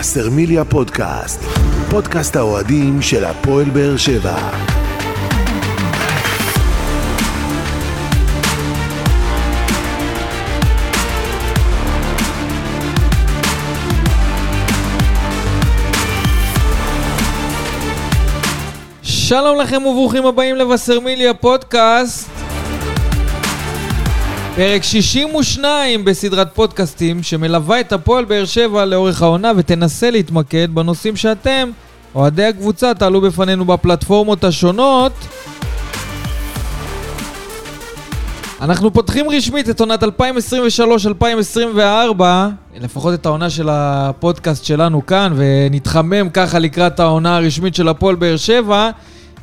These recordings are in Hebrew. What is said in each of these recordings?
וסרמיליה פודקאסט, פודקאסט האוהדים של הפועל באר שבע. שלום לכם וברוכים הבאים לבשרמיליה פודקאסט. פרק 62 בסדרת פודקאסטים שמלווה את הפועל באר שבע לאורך העונה ותנסה להתמקד בנושאים שאתם, אוהדי הקבוצה, תעלו בפנינו בפלטפורמות השונות. אנחנו פותחים רשמית את עונת 2023-2024, לפחות את העונה של הפודקאסט שלנו כאן, ונתחמם ככה לקראת העונה הרשמית של הפועל באר שבע.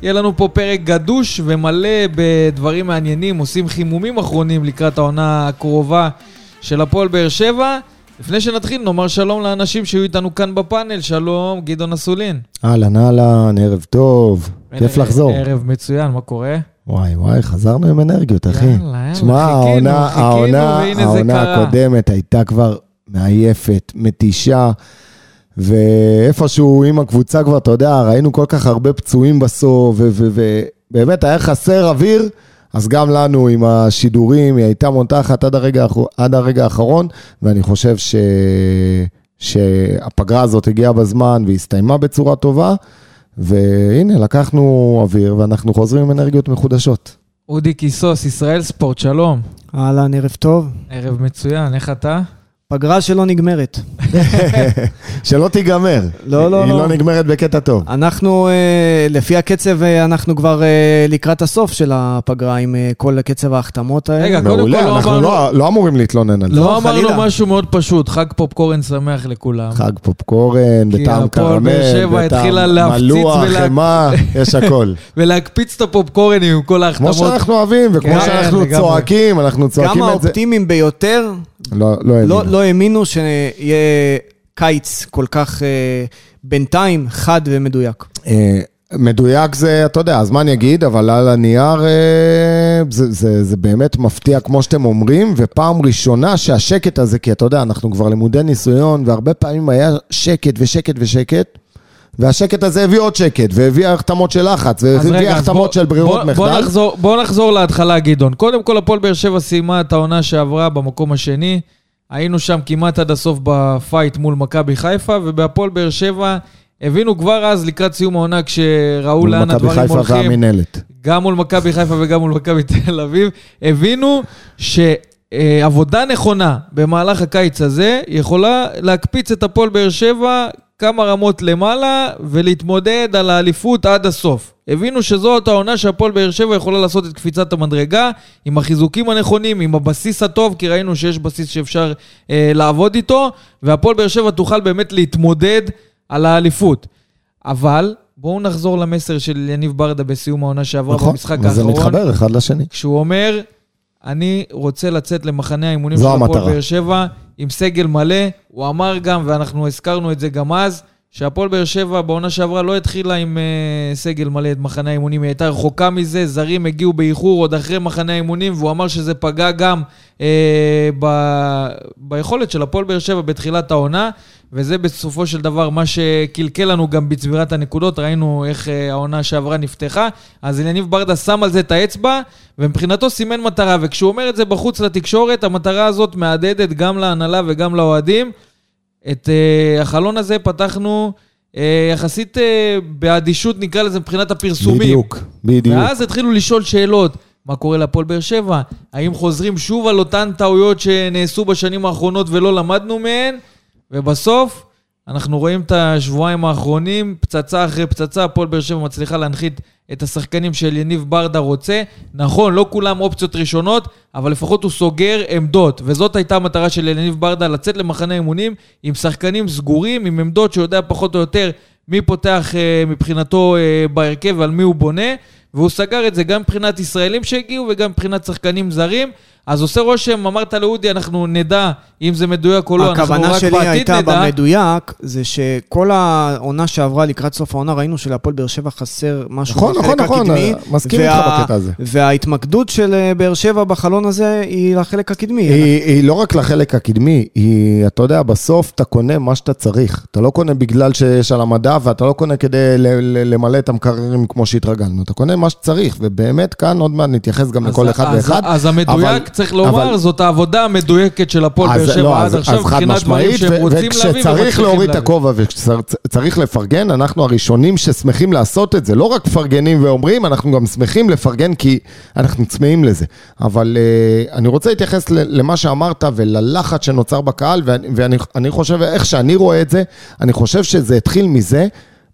יהיה לנו פה פרק גדוש ומלא בדברים מעניינים, עושים חימומים אחרונים לקראת העונה הקרובה של הפועל באר שבע. לפני שנתחיל, נאמר שלום לאנשים שיהיו איתנו כאן בפאנל. שלום, גדעון אסולין. אהלן, אהלן, ערב טוב. כיף לחזור. ערב מצוין, מה קורה? וואי וואי, חזרנו עם אנרגיות, אחי. יאללה, יאללה, תשמע, חיכינו, העונה, חיכינו, העונה, והנה זה העונה קרה. הקודמת הייתה כבר מעייפת, מתישה, ואיפשהו עם הקבוצה כבר, אתה יודע, ראינו כל כך הרבה פצועים בסוף, ובאמת היה חסר אוויר, אז גם לנו עם השידורים, היא הייתה מותחת עד הרגע, עד הרגע האחרון, ואני חושב ש... שהפגרה הזאת הגיעה בזמן והסתיימה בצורה טובה, והנה, לקחנו אוויר ואנחנו חוזרים עם אנרגיות מחודשות. אודי קיסוס, ישראל ספורט, שלום. אהלן, ערב טוב. ערב מצוין, איך אתה? פגרה שלא נגמרת. שלא תיגמר. לא, לא, היא לא. לא נגמרת בקטע טוב. אנחנו, אה, לפי הקצב, אה, אנחנו כבר אה, לקראת הסוף של הפגרה עם כל קצב ההחתמות האלה. רגע, קודם כל לא אנחנו אמרנו- לא- לא אמורים להתלונן על זה. לא לא, אמרנו. משהו מאוד פשוט, חג פופקורן שמח לכולם. חג פופקורן, בטעם קרמל, בטעם מלוח, חמאה, יש הכל. ולהקפיץ את הפופקורנים עם כל כמו ההחתמות. שאנחנו אוהבים, וכמו כן, שאנחנו. צועקים, אנחנו גם צועקים את זה. האופטימיים ביותר לא לא לא, האמינו. לא האמינו שיהיה קיץ כל כך אה, בינתיים חד ומדויק. אה, מדויק זה, אתה יודע, הזמן יגיד, אבל על הנייר אה, זה, זה, זה באמת מפתיע כמו שאתם אומרים, ופעם ראשונה שהשקט הזה, כי אתה יודע, אנחנו כבר למודי ניסיון, והרבה פעמים היה שקט ושקט ושקט, והשקט הזה הביא עוד שקט, והביא החתמות של לחץ, והביא החתמות בוא- של ברירות בוא- בוא מחדל. נחזור- בוא נחזור להתחלה, גדעון. קודם כל, הפועל באר שבע סיימה את העונה שעברה במקום השני. היינו שם כמעט עד הסוף בפייט מול מכבי חיפה, ובהפועל באר שבע הבינו כבר אז, לקראת סיום העונה, כשראו מול לאן מכבי הדברים חיפה הולכים, והמינהלת. גם מול מכבי חיפה וגם מול מכבי תל אביב, הבינו שעבודה נכונה במהלך הקיץ הזה יכולה להקפיץ את הפועל באר שבע כמה רמות למעלה ולהתמודד על האליפות עד הסוף. הבינו שזאת העונה שהפועל באר שבע יכולה לעשות את קפיצת המדרגה עם החיזוקים הנכונים, עם הבסיס הטוב, כי ראינו שיש בסיס שאפשר אה, לעבוד איתו, והפועל באר שבע תוכל באמת להתמודד על האליפות. אבל בואו נחזור למסר של יניב ברדה בסיום העונה שעברה נכון, במשחק וזה האחרון, מתחבר אחד לשני. כשהוא אומר, אני רוצה לצאת למחנה האימונים של הפועל. באר שבע עם סגל מלא. הוא אמר גם, ואנחנו הזכרנו את זה גם אז, שהפועל באר שבע בעונה שעברה לא התחילה עם uh, סגל מלא את מחנה האימונים, היא הייתה רחוקה מזה, זרים הגיעו באיחור עוד אחרי מחנה האימונים, והוא אמר שזה פגע גם uh, ב... ביכולת של הפועל באר שבע בתחילת העונה, וזה בסופו של דבר מה שקלקל לנו גם בצבירת הנקודות, ראינו איך uh, העונה שעברה נפתחה, אז יניב ברדה שם על זה את האצבע, ומבחינתו סימן מטרה, וכשהוא אומר את זה בחוץ לתקשורת, המטרה הזאת מהדהדת גם להנהלה וגם לאוהדים. את uh, החלון הזה פתחנו uh, יחסית uh, באדישות, נקרא לזה, מבחינת הפרסומים. בדיוק, בדיוק. ואז התחילו לשאול שאלות. מה קורה להפועל באר שבע? האם חוזרים שוב על אותן טעויות שנעשו בשנים האחרונות ולא למדנו מהן? ובסוף, אנחנו רואים את השבועיים האחרונים, פצצה אחרי פצצה, הפועל באר שבע מצליחה להנחית את השחקנים של יניב ברדה רוצה. נכון, לא כולם אופציות ראשונות, אבל לפחות הוא סוגר עמדות. וזאת הייתה המטרה של יניב ברדה, לצאת למחנה אימונים עם שחקנים סגורים, עם עמדות שיודע פחות או יותר מי פותח אה, מבחינתו אה, בהרכב ועל מי הוא בונה. והוא סגר את זה גם מבחינת ישראלים שהגיעו וגם מבחינת שחקנים זרים. אז עושה רושם, אמרת לאודי, אנחנו נדע אם זה מדויק או לא, אנחנו הכוונה רק שלי בעתיד הייתה נדע. במדויק, זה שכל העונה שעברה לקראת סוף העונה, ראינו שלהפועל באר שבע חסר משהו נכון, בחלק נכון, נכון, הקדמי. מסכים איתך בקטע הזה. וההתמקדות של אה, באר שבע בחלון הזה היא לחלק הקדמי. היא, היא לא רק לחלק הקדמי, היא, אתה יודע, בסוף אתה קונה מה שאתה צריך. אתה לא קונה בגלל שיש על המדף, ואתה לא קונה כדי ל- ל- למלא את המקררים כמו שהתרגלנו. אתה קונה מה שצריך, ובאמת כאן עוד מעט נתייחס גם אז- לכל אחד אז- ואחד. אז המדויק, צריך לומר, אבל- זאת העבודה המדויקת של הפועל באר שבע לא, עד אז- עכשיו, מבחינת דברים שהם רוצים להביא וכשצריך ומצליחים להוריד את להביא. הכובע וכשצריך לפרגן, אנחנו הראשונים ששמחים לעשות את זה. לא רק מפרגנים ואומרים, אנחנו גם שמחים לפרגן כי אנחנו צמאים לזה. אבל uh, אני רוצה להתייחס למה שאמרת וללחץ שנוצר בקהל, ואני, ואני אני חושב, איך שאני רואה את זה, אני חושב שזה התחיל מזה.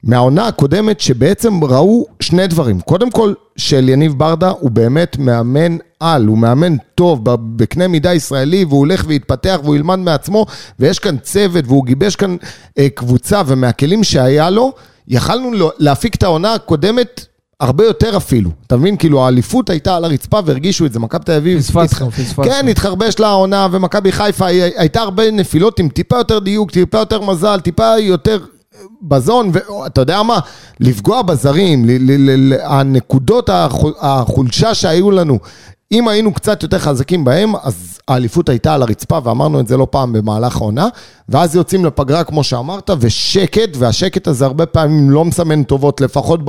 מהעונה הקודמת שבעצם ראו שני דברים. קודם כל, שאליניב ברדה הוא באמת מאמן על, הוא מאמן טוב בקנה מידה ישראלי, והוא הולך ויתפתח והוא ילמד מעצמו, ויש כאן צוות והוא גיבש כאן אה, קבוצה, ומהכלים שהיה לו, יכלנו לו- להפיק את העונה הקודמת הרבה יותר אפילו. אתה מבין? כאילו האליפות הייתה על הרצפה והרגישו את זה. מכבי תל אביב... פספסנו, פספסנו. כן, התחרבש לה העונה, ומכבי חיפה הייתה הרבה נפילות עם טיפה יותר דיוק, טיפה יותר מזל, טיפה יותר בזון, ואתה יודע מה? לפגוע בזרים, ל- ל- ל- ל- הנקודות החול- החולשה שהיו לנו, אם היינו קצת יותר חזקים בהם, אז האליפות הייתה על הרצפה, ואמרנו את זה לא פעם במהלך העונה, ואז יוצאים לפגרה, כמו שאמרת, ושקט, והשקט הזה הרבה פעמים לא מסמן טובות, לפחות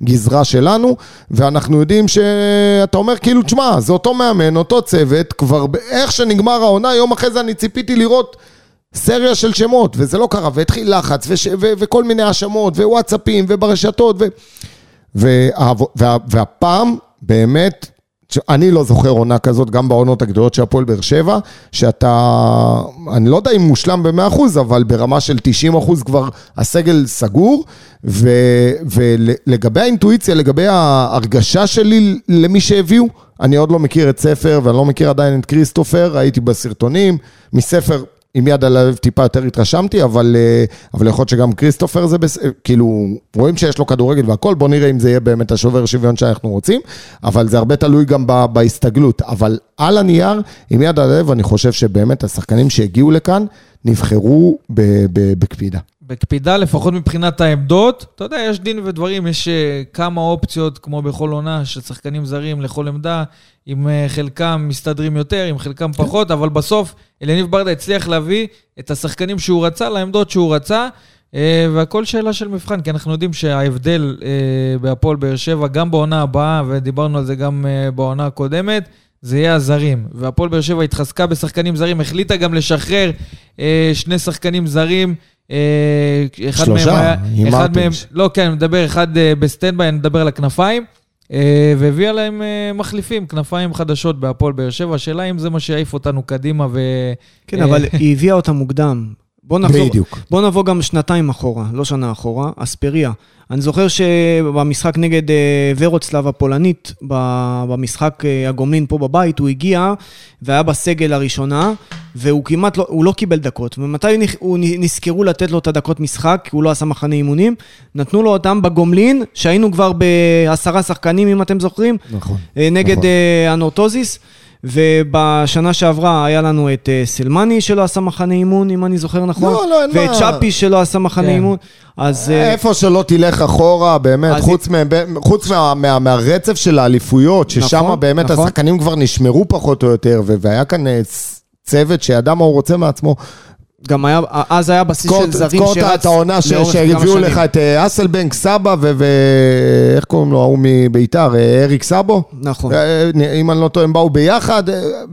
בגזרה שלנו, ואנחנו יודעים שאתה אומר, כאילו, תשמע, זה אותו מאמן, אותו צוות, כבר איך שנגמר העונה, יום אחרי זה אני ציפיתי לראות... סריה של שמות, וזה לא קרה, והתחיל לחץ, וש, ו, וכל מיני האשמות, ווואטסאפים, וברשתות, ו, וה, וה, והפעם, באמת, אני לא זוכר עונה כזאת, גם בעונות הגדולות של הפועל באר שבע, שאתה, אני לא יודע אם מושלם ב-100%, אבל ברמה של 90% כבר הסגל סגור, ו- ולגבי האינטואיציה, לגבי ההרגשה שלי למי שהביאו, אני עוד לא מכיר את ספר, ואני לא מכיר עדיין את כריסטופר, ראיתי בסרטונים, מספר עם יד על הלב טיפה יותר התרשמתי, אבל, אה, אבל יכול להיות שגם כריסטופר זה, בס... כאילו, רואים שיש לו כדורגל והכל, בוא נראה אם זה יהיה באמת השובר שוויון שאנחנו רוצים, אבל זה הרבה תלוי גם ב- בהסתגלות. אבל על הנייר, עם יד על הלב, אני חושב שבאמת השחקנים שהגיעו לכאן, נבחרו ב- ב- בקפידה. בקפידה, לפחות מבחינת העמדות. אתה יודע, יש דין ודברים, יש אה, כמה אופציות, כמו בכל עונה, של שחקנים זרים לכל עמדה, עם אה, חלקם מסתדרים יותר, עם חלקם פחות, אבל בסוף אליניב ברדה הצליח להביא את השחקנים שהוא רצה לעמדות שהוא רצה. אה, והכל שאלה של מבחן, כי אנחנו יודעים שההבדל בהפועל באר שבע, גם בעונה הבאה, ודיברנו על זה גם בעונה הקודמת, זה יהיה הזרים. והפועל באר שבע התחזקה בשחקנים זרים, החליטה גם לשחרר שני שחקנים זרים. אה, אחד שלושה, מהם היה, עם אחד. מהם, לא, כן, מדבר אחד אה, ב standby, אני מדבר על הכנפיים, אה, והביאה להם מחליפים, כנפיים חדשות בהפועל באר שבע. השאלה אם זה מה שיעיף אותנו קדימה ו... כן, אבל היא הביאה אותה מוקדם. בוא נחזור, בדיוק. בוא נבוא גם שנתיים אחורה, לא שנה אחורה, אספריה. אני זוכר שבמשחק נגד אה, ורוצלב הפולנית, במשחק אה, הגומלין פה בבית, הוא הגיע והיה בסגל הראשונה, והוא כמעט לא, הוא לא קיבל דקות. ומתי הוא נזכרו לתת לו את הדקות משחק, כי הוא לא עשה מחנה אימונים? נתנו לו אותם בגומלין, שהיינו כבר בעשרה שחקנים, אם אתם זוכרים, נכון. אה, נגד נכון. אנורטוזיס. ובשנה שעברה היה לנו את אה, סלמני שלא עשה מחנה אימון, אם אני זוכר נכון. לא, לא, אין ואת מה. שפי שלא עשה מחנה כן. אימון. אז... אה, איפה שלא תלך אחורה, באמת, חוץ, מה, חוץ מה, מה, מהרצף של האליפויות, ששם נכון, באמת נכון. השחקנים כבר נשמרו פחות או יותר, והיה כאן אה, צוות שידע מה הוא רוצה מעצמו. גם היה, אז היה בסיס תזכור של זרים שרץ את העונה ש- לאורך כמה שהביאו. לך את אה, אסלבנק, סבא, ואיך קוראים לו, ההוא מביתר, אה, אריק סאבו? נכון. אה, אם אני לא טועה, הם באו ביחד,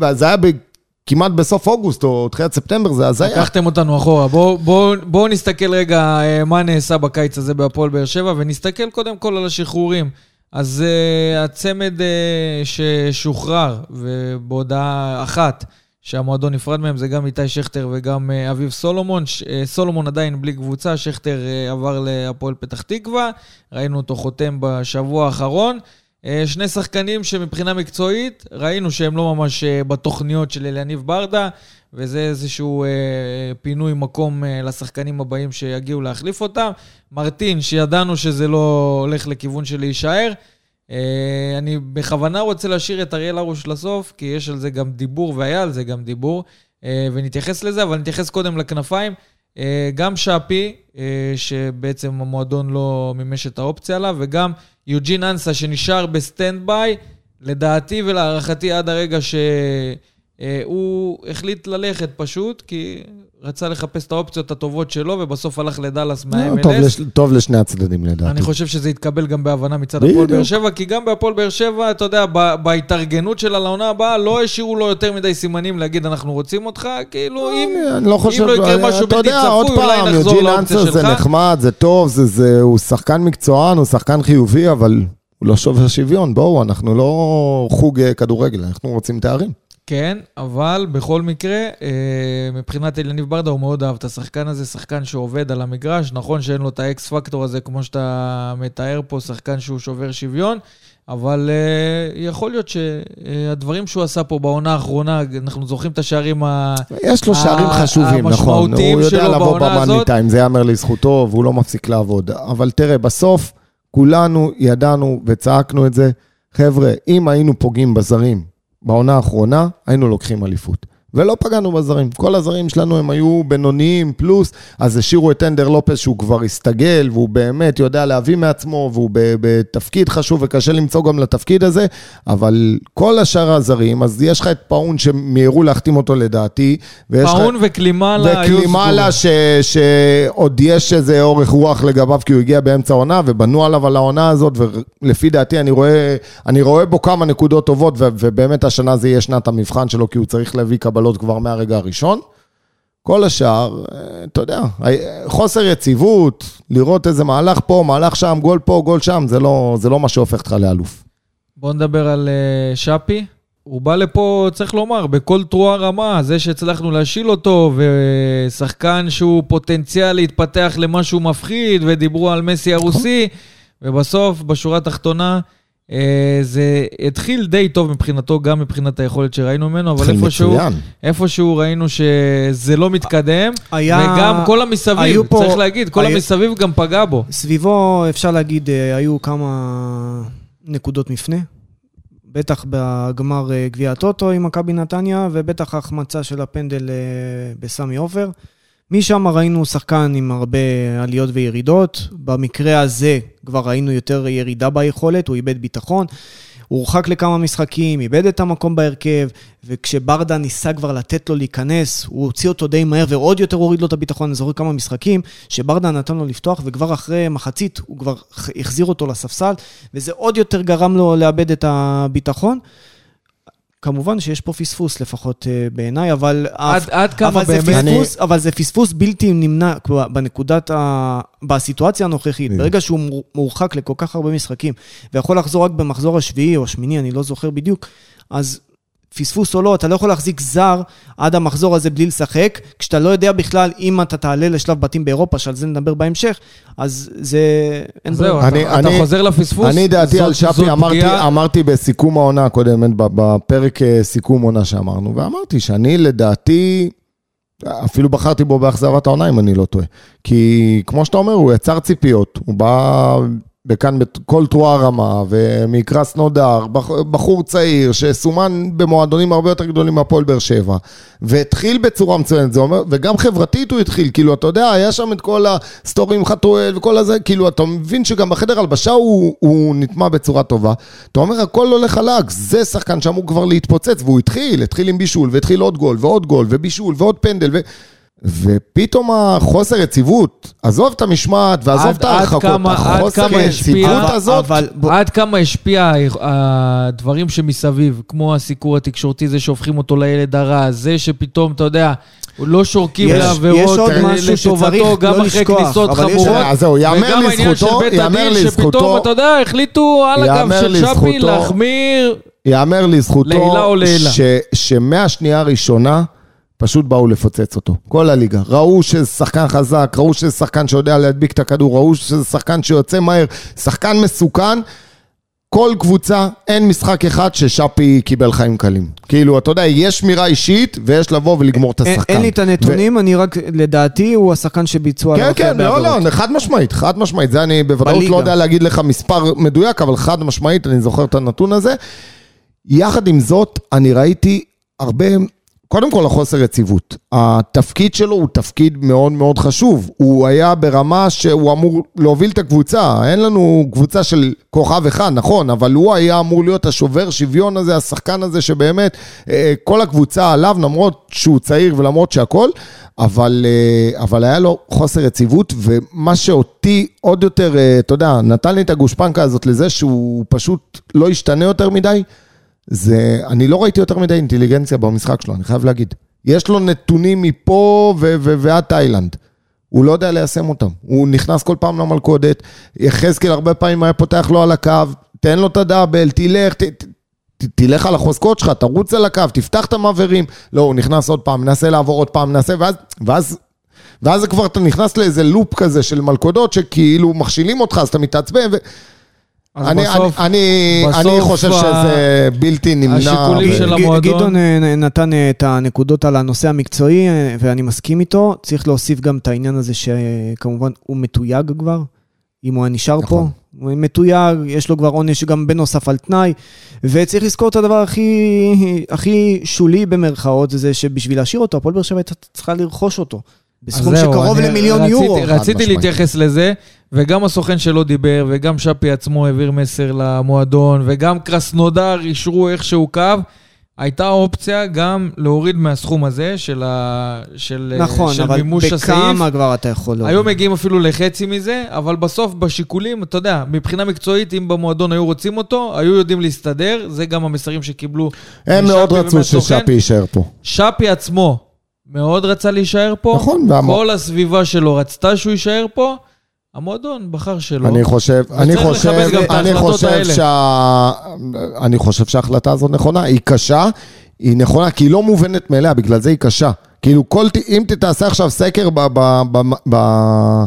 וזה היה ב- כמעט בסוף אוגוסט או תחילת ספטמבר, זה הזיה. לקחתם אותנו אחורה. בואו בוא, בוא נסתכל רגע מה נעשה בקיץ הזה בהפועל באר שבע, ונסתכל קודם כל על השחרורים. אז uh, הצמד uh, ששוחרר, ובהודעה אחת, שהמועדון נפרד מהם, זה גם איתי שכטר וגם uh, אביב סולומון. uh, סולומון עדיין בלי קבוצה, שכטר uh, עבר להפועל פתח תקווה, ראינו אותו חותם בשבוע האחרון. אה, שני שחקנים שמבחינה מקצועית, ראינו שהם לא ממש אה, בתוכניות של אליניב ברדה, וזה איזשהו אה, פינוי מקום אה, לשחקנים הבאים שיגיעו להחליף אותם. מרטין, שידענו שזה לא הולך לכיוון של להישאר. אה, אני בכוונה רוצה להשאיר את אריאל הרוש לסוף, כי יש על זה גם דיבור, והיה על זה גם דיבור, אה, ונתייחס לזה, אבל נתייחס קודם לכנפיים. אה, גם שפי, שבעצם המועדון לא מימש את האופציה עליו, וגם יוג'ין אנסה, שנשאר ב standby, לדעתי ולהערכתי עד הרגע שהוא החליט ללכת פשוט, כי רצה לחפש את האופציות הטובות שלו, ובסוף הלך לדאלאס לא, טוב מה-MLS. לש- טוב לשני הצדדים לדעתי. אני חושב שזה יתקבל גם בהבנה מצד. הפועל באר שבע, כי גם בהפועל באר שבע, אתה יודע, ב- בהתארגנות שלה לעונה הבאה, לא השאירו לו יותר מדי סימנים להגיד, אנחנו רוצים אותך, כאילו, אם... אני, אני לא חושב, לא יקרה משהו אתה בלתי יודע, צפוי, עוד אולי פעם, נחזור יוג'ין לאופציה אנסר זה שלך. נחמד, זה טוב, זה, זה, הוא שחקן מקצוען, הוא שחקן חיובי, אבל הוא לא שובר שוויון. בואו, אנחנו לא חוג אה, כדורגל, אנחנו רוצים תארים. כן, אבל בכל מקרה, אה, מבחינת אליניב ברדה, הוא מאוד אהב את השחקן הזה, שחקן שעובד על המגרש. נכון שאין לו את האקס פקטור הזה, כמו שאתה מתאר פה, שחקן שהוא שובר שוויון, אבל אה, יכול להיות שהדברים שהוא עשה פה בעונה האחרונה, אנחנו זוכרים את השערים ה... יש לו שערים חשובים, נכון. המשמעותיים הוא יודע שלו לבוא בעונה במאני הזאת. טיים, זה ייאמר לזכותו, והוא לא מפסיק לעבוד. אבל תראה, בסוף כולנו ידענו וצעקנו את זה. חבר'ה, אם היינו פוגעים בזרים בעונה האחרונה, היינו לוקחים אליפות. ולא פגענו בזרים. כל הזרים שלנו הם היו בינוניים פלוס, אז השאירו את אנדר לופס שהוא כבר הסתגל, והוא באמת יודע להביא מעצמו, והוא בתפקיד חשוב וקשה למצוא גם לתפקיד הזה, אבל כל השאר הזרים, אז יש לך את פאון שמיהרו להחתים אותו לדעתי, ויש לך... פאון וקלימאלה היו וקלימאלה, ש, שעוד יש איזה אורך רוח לגביו, כי הוא הגיע באמצע העונה, ובנו עליו על העונה הזאת, ולפי דעתי אני רואה, אני רואה בו כמה נקודות טובות, ו, ובאמת השנה זה יהיה שנת המבחן שלו, כי הוא צריך להביא קבלות כבר מהרגע הראשון. כל השאר, אה, אתה יודע, חוסר יציבות, לראות איזה מהלך פה, מהלך שם, גול פה, גול שם, זה לא, זה לא מה שהופך אותך לאלוף. בוא נדבר על אה, שפי. הוא בא לפה, צריך לומר, בכל תרועה רמה, זה שהצלחנו להשיל אותו, ושחקן שהוא פוטנציאל להתפתח למשהו מפחיד, ודיברו על מסי הרוסי, ובסוף, בשורה התחתונה, זה התחיל די טוב מבחינתו, גם מבחינת היכולת שראינו ממנו, אבל איפשהו. איפשהו ראינו שזה לא מתקדם, היה- וגם כל המסביב, פה- צריך להגיד, כל היה- המסביב גם פגע בו. סביבו, אפשר להגיד, אה, היו כמה נקודות מפנה. בטח בגמר אה, גביע הטוטו עם מכבי נתניה, ובטח ההחמצה של הפנדל אה, בסמי עופר. משם ראינו שחקן עם הרבה עליות וירידות. במקרה הזה כבר ראינו יותר ירידה ביכולת, הוא איבד ביטחון. הוא הורחק לכמה משחקים, איבד את המקום בהרכב, וכשברדה ניסה כבר לתת לו להיכנס, הוא הוציא אותו די מהר ועוד יותר הוריד לו את הביטחון. אני זוכר כמה משחקים שברדה נתן לו לפתוח, וכבר אחרי מחצית הוא כבר החזיר אותו לספסל, וזה עוד יותר גרם לו לאבד את הביטחון. כמובן שיש פה פספוס לפחות אה, בעיניי, אבל... עד- עד כמה אבל זה באמת- פספוס, אבל זה פספוס בלתי נמנע בנקודת ה... בסיטואציה הנוכחית. ברגע שהוא מור- מורחק לכל כך הרבה משחקים, ויכול לחזור רק במחזור השביעי או השמיני, אני לא זוכר בדיוק, אז פספוס או לא, אתה לא יכול להחזיק זר עד המחזור הזה בלי לשחק, כשאתה לא יודע בכלל אם אתה תעלה לשלב בתים באירופה, שעל זה נדבר בהמשך, אז זה... אין זהו, ברירה. אני- אתה אתה אני- חוזר לפספוס. אני דעתי זאת- על שפי, אמרתי, פגיעה- אמרתי בסיכום העונה הקודמת, בפרק אה, סיכום עונה שאמרנו, ואמרתי שאני לדעתי, אפילו בחרתי בו באכזבת העונה, אם אני לא טועה. כי כמו שאתה אומר, הוא יצר ציפיות, הוא בא בכאן בכל תרועה רמה, ומקרס נודר, בח- בחור צעיר שסומן במועדונים הרבה יותר גדולים מהפועל באר שבע, והתחיל בצורה מצוינת, זה אומר, וגם חברתית הוא התחיל, כאילו, אתה יודע, היה שם את כל ה story עם חתואל וכל הזה, כאילו, אתה מבין שגם בחדר הלבשה הוא, הוא נטמע בצורה טובה. אתה אומר, הכל הולך חלק, זה שחקן שאמור כבר להתפוצץ, והוא התחיל, התחיל עם בישול, והתחיל עוד גול, ועוד גול, ובישול, ועוד פנדל, ו... ופתאום החוסר יציבות, עזוב את המשמעת ועזוב את ההרחקות, החוסר כמה השפיע- יציבות הזאת, אבל עד כמה השפיע הדברים שמסביב, כמו הסיקור התקשורתי, זה שהופכים אותו לילד הרע, זה שפתאום, אתה יודע, לא שורקים לעבירות לטובתו, גם לא אחרי כניסות חמורות. אז זהו, יאמר וגם העניין של בית הדין, שפתאום, אתה יודע, החליטו על הגב של שפי להחמיר. יאמר לזכותו, לעילה או לעילה. שמהשנייה הראשונה פשוט באו לפוצץ אותו, כל הליגה. ראו שזה שחקן חזק, ראו שזה שחקן שיודע להדביק את הכדור, ראו שזה שחקן שיוצא מהר, שחקן מסוכן. כל קבוצה, אין משחק אחד ששאפי קיבל חיים קלים. כאילו, אתה יודע, יש שמירה אישית, ויש לבוא ולגמור את אין- השחקן. אין לי את הנתונים, אני רק, לדעתי, הוא השחקן שביצוע כן, עליו כן, הרבה לא. לא, חד משמעית, חד משמעית. זה אני בוודאות. לא יודע להגיד לך מספר מדויק, אבל חד משמעית, אני זוכר את הנתון הזה. יחד עם זאת, אני ראיתי הרבה, קודם כל החוסר יציבות. התפקיד שלו הוא תפקיד מאוד מאוד חשוב. הוא היה ברמה שהוא אמור להוביל את הקבוצה. אין לנו קבוצה של כוכב אחד, נכון, אבל הוא היה אמור להיות השובר שוויון הזה, השחקן הזה שבאמת אה, כל הקבוצה עליו, למרות שהוא צעיר ולמרות שהכל, אבל, אה, אבל היה לו חוסר יציבות, ומה שאותי עוד יותר, אה, אתה יודע, נתן לי את הגושפנקה הזאת לזה שהוא פשוט לא ישתנה יותר מדי. זה, אני לא ראיתי יותר מדי אינטליגנציה במשחק שלו, אני חייב להגיד. יש לו נתונים מפה ו- ו- ועד תאילנד. הוא לא יודע ליישם אותם. הוא נכנס כל פעם למלכודת, יחזקאל הרבה פעמים היה פותח לו על הקו, תן לו את הדאבל, תלך, ת, ת, תלך על החוזקות שלך, תרוץ על הקו, תפתח את המעברים. לא, הוא נכנס עוד פעם, מנסה לעבור עוד פעם, מנסה, ואז, ואז, ואז כבר אתה נכנס לאיזה לופ כזה של מלכודות, שכאילו מכשילים אותך, אז אתה מתעצבן. ו... אז אני, בסוף, אני, אני, אני בסוף חושב ה- שזה בלתי נמנע. השיקולים ו- של המועדון. גדעון אה, נתן אה, את הנקודות על הנושא המקצועי, אה, ואני מסכים איתו. צריך להוסיף גם את העניין הזה שכמובן הוא מתויג כבר, אם הוא היה נשאר נכון. פה. הוא מתויג, יש לו כבר עונש גם בנוסף על תנאי, וצריך לזכור את הדבר הכי, הכי שולי במרכאות, זה שבשביל להשאיר אותו, הפועל באר שבע הייתה צריכה לרכוש אותו. בסכום שקרוב אני למיליון רציתי- יורו. רציתי. להתייחס לזה, וגם הסוכן שלו דיבר, וגם שפי עצמו העביר מסר למועדון, וגם קרסנודר אישרו איכשהו קו. הייתה אופציה גם להוריד מהסכום הזה של, ה... של, נכון, של אבל מימוש הסעיף. בכמה כבר אתה יכול להוריד? היו מגיעים אפילו לחצי מזה, אבל בסוף בשיקולים, אתה יודע, מבחינה מקצועית, אם במועדון היו רוצים אותו, היו יודעים להסתדר, זה גם המסרים שקיבלו. הם מאוד רצו. ששאפי יישאר פה. שפי עצמו מאוד רצה להישאר פה. נכון, והמ- כל הסביבה שלו רצתה שהוא יישאר פה, המועדון בחר שלא. אני חושב, אני חושב, אני חושב. שה... אני חושב שההחלטה הזאת נכונה, היא קשה, היא נכונה, כי היא לא מובנת מאליה, בגלל זה היא קשה. כאילו, כל, ת- אם תעשה עכשיו סקר ב- ב- ב- ב-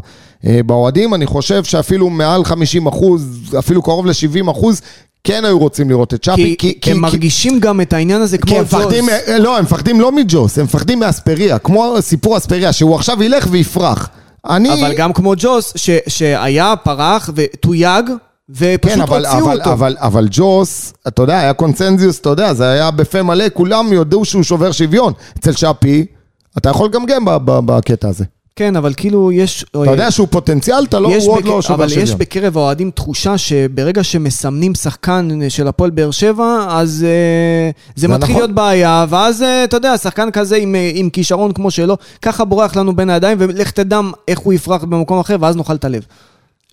אה, באוהדים, אני חושב שאפילו מעל 50 אחוז, אפילו קרוב ל-70 אחוז, כן היו רוצים לראות את שפי. כי הם מרגישים גם את העניין הזה כמו כי הם מפחדים, לא, הם מפחדים לא מג'וס, הם מפחדים מאספריה, כמו סיפור אספריה, שהוא עכשיו ילך ויפרח. אני... אבל גם כמו ג'וס, ש- שהיה, פרח ותויג, ופשוט כן, אבל, הוציאו אבל, אותו. אבל, אבל ג'וס, אתה יודע, היה קונצנזיוס, אתה יודע, זה היה בפה מלא, כולם ידעו שהוא שובר שוויון. אצל שפי, אתה יכול לגמגם בקטע הזה. כן, אבל כאילו יש... אתה יודע שהוא פוטנציאל, אתה לא, הוא עוד בק- לא שובר אבל שוויון. יש בקרב האוהדים תחושה שברגע שמסמנים שחקן של הפועל באר שבע, אז אה, זה זה מתחיל נכון. להיות בעיה, ואז אה, אתה יודע, שחקן כזה עם, אה, עם כישרון כמו שלו, ככה בורח לנו בין הידיים, ולך תדע איך הוא יפרח במקום אחר, ואז נאכל את הלב.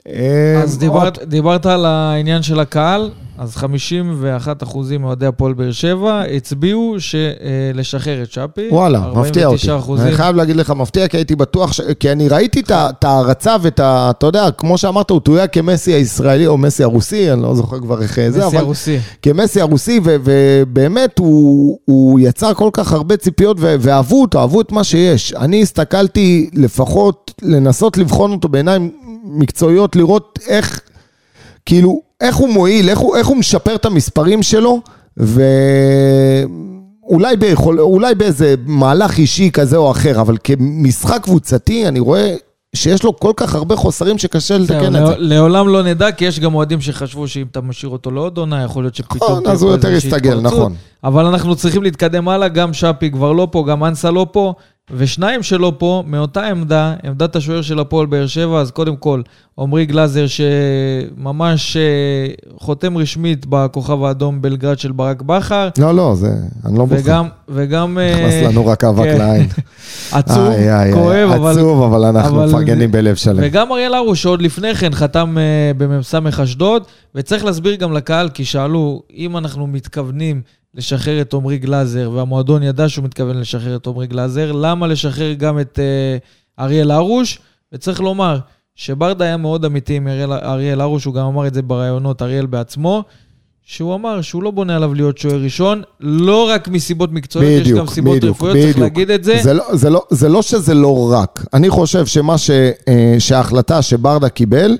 אה, אז דיברת, דיברת על העניין של הקהל, אז 51 אחוזים מאוהדי הפועל באר שבע הצביעו לשחרר את שפי. וואלה, מפתיע אותי. 49 אחוזים. אני חייב להגיד לך, מפתיע, כי הייתי בטוח, ש... כי אני ראיתי את ההערצה ואת ה... אתה יודע, כמו שאמרת, הוא תויג כמסי הישראלי או מסי הרוסי, אני לא זוכר כבר איך זה, אבל... הרוסי. כמסי הרוסי, ו- ובאמת הוא, הוא יצר כל כך הרבה ציפיות, ו- ואהבו אותו, אהבו את מה שיש. אני הסתכלתי לפחות לנסות לבחון אותו בעיניים מקצועיות, לראות איך, כאילו, איך הוא מועיל, איך הוא, איך הוא משפר את המספרים שלו, ואולי ביכול, אולי באיזה מהלך אישי כזה או אחר, אבל כמשחק קבוצתי, אני רואה שיש לו כל כך הרבה חוסרים שקשה לתקן את זה. לא- לעולם לא נדע, כי יש גם אוהדים שחשבו שאם אתה משאיר אותו לעוד עונה, יכול להיות שפתאום... נכון, אז הוא יותר יסתגל. נכון. אבל אנחנו צריכים להתקדם הלאה, גם שפי כבר לא פה, גם אנסה לא פה, ושניים שלא פה, מאותה עמדה, עמדת השוער של הפועל באר שבע, אז קודם כל, עמרי גלאזר, שממש אה, חותם רשמית בכוכב האדום בלגרד של ברק בכר, לא, לא, זה, אני לא בוחר. וגם, וגם... אה, נכנס לנו רק אבק כן. לעין. עצוב, איי, איי, כואב, איי, אבל... עצוב, אבל אנחנו אבל- מפרגנים בלב שלם. וגם אריאל הרוש, שעוד לפני כן חתם uh, במ"ס אשדוד, וצריך להסביר גם לקהל, כי שאלו, אם אנחנו מתכוונים לשחרר את עמרי גלאזר, והמועדון ידע שהוא מתכוון לשחרר את עמרי גלאזר, למה לשחרר גם את uh, אריאל הרוש? וצריך לומר שברדה היה מאוד אמיתי עם אריאל, אריאל הרוש, הוא גם אמר את זה בראיונות, אריאל בעצמו. שהוא אמר שהוא לא בונה עליו להיות שוער ראשון, לא רק מסיבות מקצועיות, יש גם סיבות בדיוק, רפואיות, צריך בדיוק. להגיד את זה. זה לא, זה, לא, זה לא שזה לא רק. אני חושב שמה ש, אה, שההחלטה שברדה קיבל,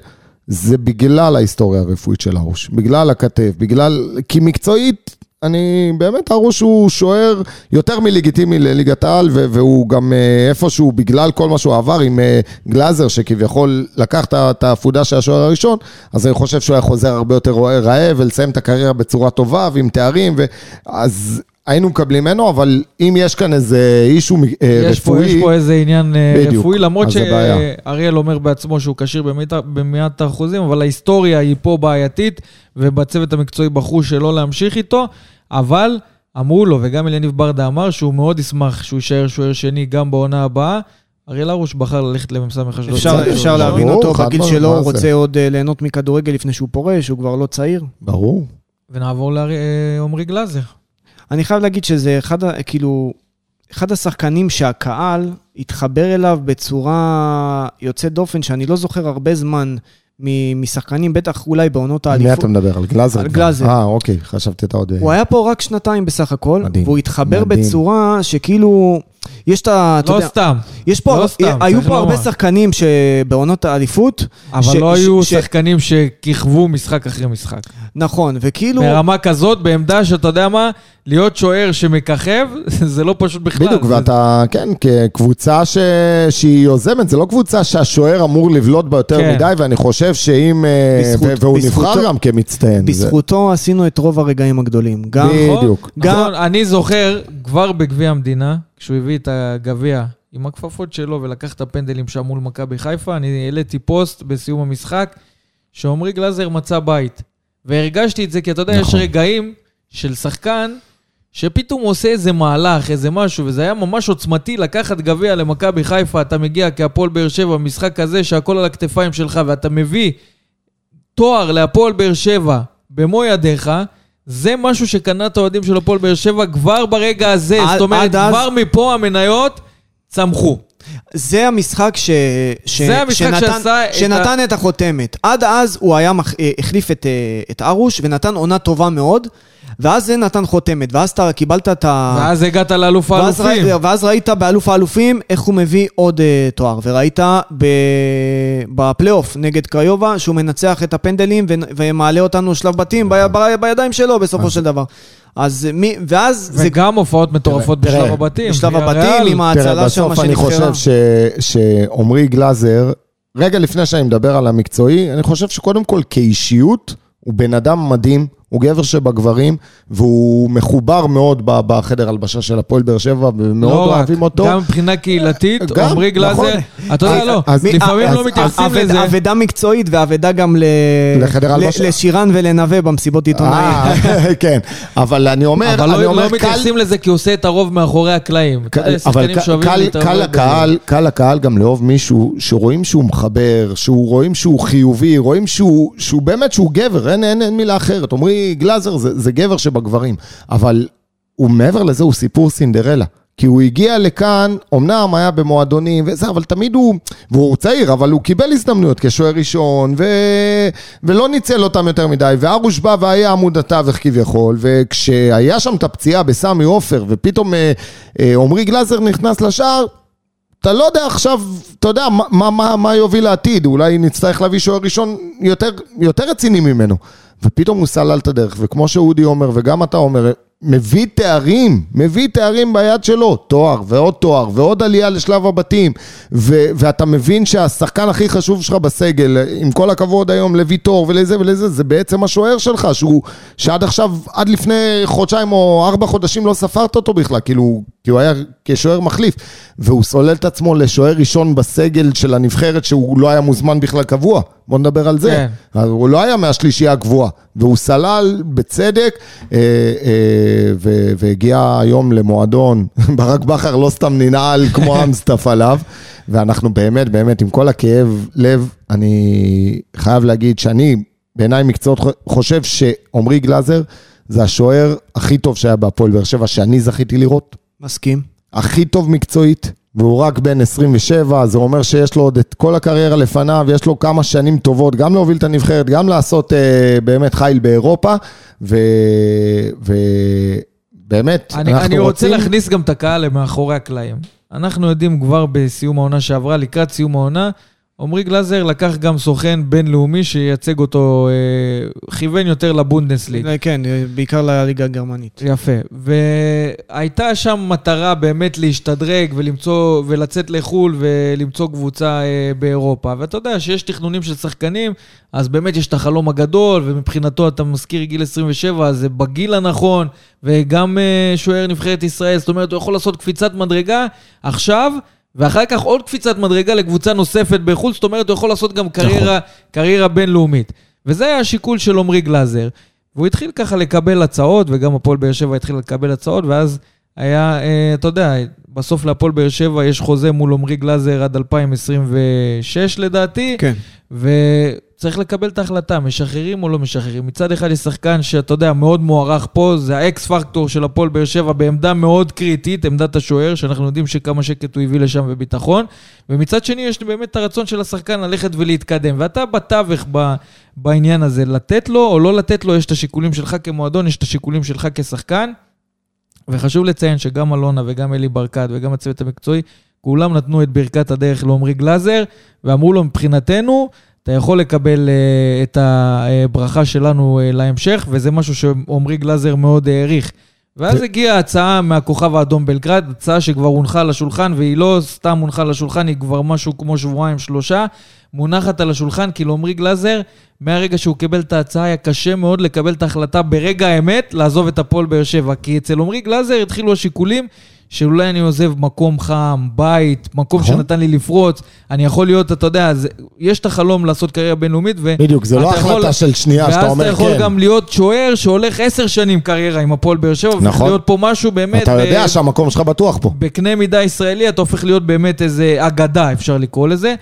זה בגלל ההיסטוריה הרפואית של הרוש, בגלל הכתף, בגלל... כי מקצועית, אני באמת, הרוש הוא שוער יותר מלגיטימי לליגת העל, והוא גם אה, איפשהו, בגלל כל מה שהוא עבר עם אה, גלאזר, שכביכול לקח את העפודה של השוער הראשון, אז אני חושב שהוא היה חוזר הרבה יותר רעב ולסיים את הקריירה בצורה טובה ועם תארים, ו- אז היינו מקבלים ממנו, אבל אם יש כאן איזה אישו אה, יש פה, רפואי... יש פה איזה עניין אה, בדיוק, רפואי, למרות. שאריאל אומר בעצמו שהוא כשיר במאת- האחוזים, אבל ההיסטוריה היא פה בעייתית, ובצוות המקצועי בחרו שלא להמשיך איתו, אבל אמרו לו, וגם אליניב ברדה אמר, שהוא מאוד ישמח שהוא יישאר שוער שני גם בעונה הבאה. אריאל הרוש בחר ללכת למ"ס אשדוד. אפשר, אפשר להבין אותו בגיל שלו, הוא זה? רוצה עוד אה, ליהנות מכדורגל לפני שהוא פורש, הוא כבר לא צעיר. ברור. ונעבור לעומרי גלאזר. אני חייב להגיד שזה אחד, כאילו, אחד השחקנים שהקהל התחבר אליו בצורה יוצאת דופן, שאני לא זוכר הרבה זמן משחקנים, בטח אולי בעונות על מי האליפות. אתה מדבר? על גלאזר? על? גלאזר. אה, אוקיי, חשבתי אתה עוד... הוא היה פה רק שנתיים בסך הכל, מדהים, והוא התחבר מדהים. בצורה שכאילו, יש את ה... לא יודע, סתם, יש פה, לא סתם, היו פה הרבה לומר. שחקנים שבעונות האליפות, אבל ש- לא ש- היו ש- שחקנים שכיכבו משחק אחרי משחק. נכון, וכאילו, ברמה כזאת, בעמדה שאתה יודע מה, להיות שוער שמככב, זה לא פשוט בכלל. בדיוק, זה- ואתה, כן, כקבוצה ש... שהיא יוזמת, זה לא קבוצה שהשוער אמור לבלוט בה יותר כן. מדי, ואני חושב שאם... אה, בזכות- והוא בזכותו- נבחר גם כמצטיין. זה- בזכותו עשינו את רוב הרגעים הגדולים. גם? בדיוק. גם- נכון, אני זוכר, כבר בגביע המדינה, כשהוא הביא את הגביע עם הכפפות שלו ולקח את הפנדלים שם מול מכבי חיפה, אני העליתי פוסט בסיום המשחק, שעמרי גלאזר מצא בית. והרגשתי את זה, כי אתה יודע, יש נכון. רגעים של שחקן, שפתאום עושה איזה מהלך, איזה משהו, וזה היה ממש עוצמתי לקחת גביע למכבי חיפה, אתה מגיע כהפועל באר שבע במשחק כזה שהכל על הכתפיים שלך, ואתה מביא תואר להפועל באר שבע במו ידיך, זה משהו שקנה את האוהדים של הפועל באר שבע כבר ברגע הזה. עד- זאת אומרת, עד אז- כבר מפה המניות צמחו. זה המשחק ש... ש... זה המשחק שנתן, שעשה את שנתן את החותמת. עד אז הוא היה מח... אה, החליף את, אה, את ארוש ונתן עונה טובה מאוד, ואז זה נתן חותמת, ואז אתה קיבלת את ה... ואז הגעת לאלוף ואז, האלופים. ראי, ואז ראית באלוף האלופים איך הוא מביא עוד uh, תואר, וראית ב... בפלייאוף נגד קריובה שהוא מנצח את הפנדלים ו... ומעלה אותנו שלב בתים ב... ב... בידיים שלו בסופו של דבר. אז מי... ואז זה וגם הופעות מטורפות תראה, בשלב הבתים. בשלב הבתים עם ההצלה תראה, שם בסוף אני שנבחרה. חושב ש- שעמרי גלאזר, רגע לפני שאני מדבר על המקצועי, אני חושב שקודם כל כאישיות, הוא בן אדם מדהים, הוא גבר שבגברים, והוא מחובר מאוד בחדר הלבשה של הפועל באר שבע, ומאוד לא אוהבים אותו. גם מבחינה קהילתית, עמרי גלאזר, נכון. אתה יודע, לא, אז- לפעמים אז- לא מתייחסים לזה. אבדה מקצועית ואבדה גם. לשירן ולנווה במסיבות עיתונאים. אה, כן, אבל אני אומר, אבל אני לא, אומר, לא קל- מתייחסים לזה כי הוא עושה את הרוב מאחורי הקלעים. אבל קל. לקהל, קל לקהל גם לאהוב מישהו שרואים שהוא מחבר, שהוא רואים שהוא חיובי, רואים שהוא, באמת שהוא גבר, אין, מילה אחרת. גלאזר זה, זה גבר שבגברים, אבל הוא מעבר לזה הוא סיפור סינדרלה. כי הוא הגיע לכאן, אמנם היה במועדונים וזה, אבל תמיד הוא, והוא צעיר, אבל הוא קיבל הזדמנויות כשוער ראשון, ו... ולא ניצל אותם יותר מדי, וארוש בא והיה עמוד התווך כביכול, וכשהיה שם את הפציעה בסמי עופר, ופתאום אה, אה, עמרי גלאזר נכנס לשער, אתה לא יודע עכשיו, אתה יודע, מה, מה, מה יוביל לעתיד, אולי נצטרך להביא שוער ראשון יותר, יותר רציני ממנו. ופתאום הוא סלל את הדרך, וכמו שאודי אומר, וגם אתה אומר, מביא תארים, מביא תארים ביד שלו, תואר ועוד תואר ועוד עלייה לשלב הבתים, ו- ואתה מבין שהשחקן הכי חשוב שלך בסגל, עם כל הכבוד היום לוויטור ולזה ולזה, זה בעצם השוער שלך, שהוא, שעד עכשיו, עד לפני חודשיים או ארבע חודשים לא ספרת אותו בכלל, כאילו, כי הוא היה כשוער מחליף, והוא סולל את עצמו לשוער ראשון בסגל של הנבחרת, שהוא לא היה מוזמן בכלל קבוע, בוא נדבר על זה. כן. הוא לא היה מהשלישייה הגבוהה, והוא סלל בצדק, אה, אה, ו- והגיע היום למועדון, ברק בכר לא סתם ננעל כמו אמסטף עליו, ואנחנו באמת, באמת, עם כל הכאב לב, אני חייב להגיד שאני, בעיניי מקצועות, חושב שעמרי גלאזר זה השוער הכי טוב שהיה בהפועל באר שבע, שאני זכיתי לראות. מסכים. הכי טוב מקצועית, והוא רק בן 27, זה אומר שיש לו עוד את כל הקריירה לפניו, יש לו כמה שנים טובות, גם להוביל את הנבחרת, גם לעשות אה, באמת חיל באירופה, ובאמת, אני, אני רוצה להכניס גם את הקהל למאחורי הקלעים. אנחנו יודעים כבר בסיום העונה שעברה, לקראת סיום העונה, עמרי גלאזר לקח גם סוכן בינלאומי שייצג אותו, אה, כיוון יותר לבונדסליג. כן, בעיקר לליגה הגרמנית. יפה. והייתה שם מטרה באמת להשתדרג ולמצוא, ולצאת לחו"ל ולמצוא קבוצה אה, באירופה. ואתה יודע שיש תכנונים של שחקנים, אז באמת יש את החלום הגדול, ומבחינתו אתה מזכיר גיל 27, אז זה בגיל הנכון, וגם אה, שוער נבחרת ישראל, זאת אומרת, הוא יכול לעשות קפיצת מדרגה עכשיו. ואחר כך עוד קפיצת מדרגה לקבוצה נוספת בחו"ל, זאת אומרת, הוא יכול לעשות גם קריירה, נכון. קריירה בינלאומית. וזה היה השיקול של עמרי גלאזר. והוא התחיל ככה לקבל הצעות, וגם הפועל באר שבע התחיל לקבל הצעות, ואז היה, אה, אתה יודע, בסוף להפועל באר שבע יש חוזה מול עמרי גלאזר עד 2026 לדעתי. כן. וצריך לקבל את ההחלטה, משחררים או לא משחררים. מצד אחד יש שחקן שאתה יודע, מאוד מוערך פה, זה האקס פקטור של הפועל באר שבע בעמדה מאוד קריטית, עמדת השוער, שאנחנו יודעים שכמה שקט הוא הביא לשם וביטחון. ומצד שני, יש באמת את הרצון של השחקן ללכת ולהתקדם. ואתה בתווך ב, בעניין הזה, לתת לו או לא לתת לו, יש את השיקולים שלך כמועדון, יש את השיקולים שלך כשחקן. וחשוב לציין שגם אלונה וגם אלי ברקת וגם הצוות המקצועי, כולם נתנו את ברכת הדרך לעמרי גלאזר, ואמרו לו, מבחינתנו, אתה יכול לקבל uh, את הברכה שלנו uh, להמשך, וזה משהו שעמרי גלאזר מאוד העריך. ואז הגיעה הצעה מהכוכב האדום בלגרד, הצעה שכבר הונחה על השולחן, והיא לא סתם הונחה על השולחן, היא כבר משהו כמו שבועיים, שלושה, מונחת על השולחן, כי לעמרי גלאזר, מהרגע שהוא קיבל את ההצעה, היה קשה מאוד לקבל את ההחלטה ברגע האמת לעזוב את הפועל באר שבע. כי אצל עמרי גלאזר התחילו השיקולים שאולי אני עוזב מקום חם, בית, מקום נכון. שנתן לי לפרוץ, אני יכול להיות, אתה יודע, זה, יש את החלום לעשות קריירה בינלאומית, ו... בדיוק, זה לא החלטה של שנייה שאתה אומר כן. ואז אתה יכול גם להיות שוער שהולך עשר שנים קריירה עם הפועל באר שבע, נכון. להיות פה משהו באמת... אתה יודע ב... שהמקום שלך בטוח פה. בקנה מידה ישראלי, אתה הופך להיות באמת איזה אגדה, אפשר לקרוא לזה.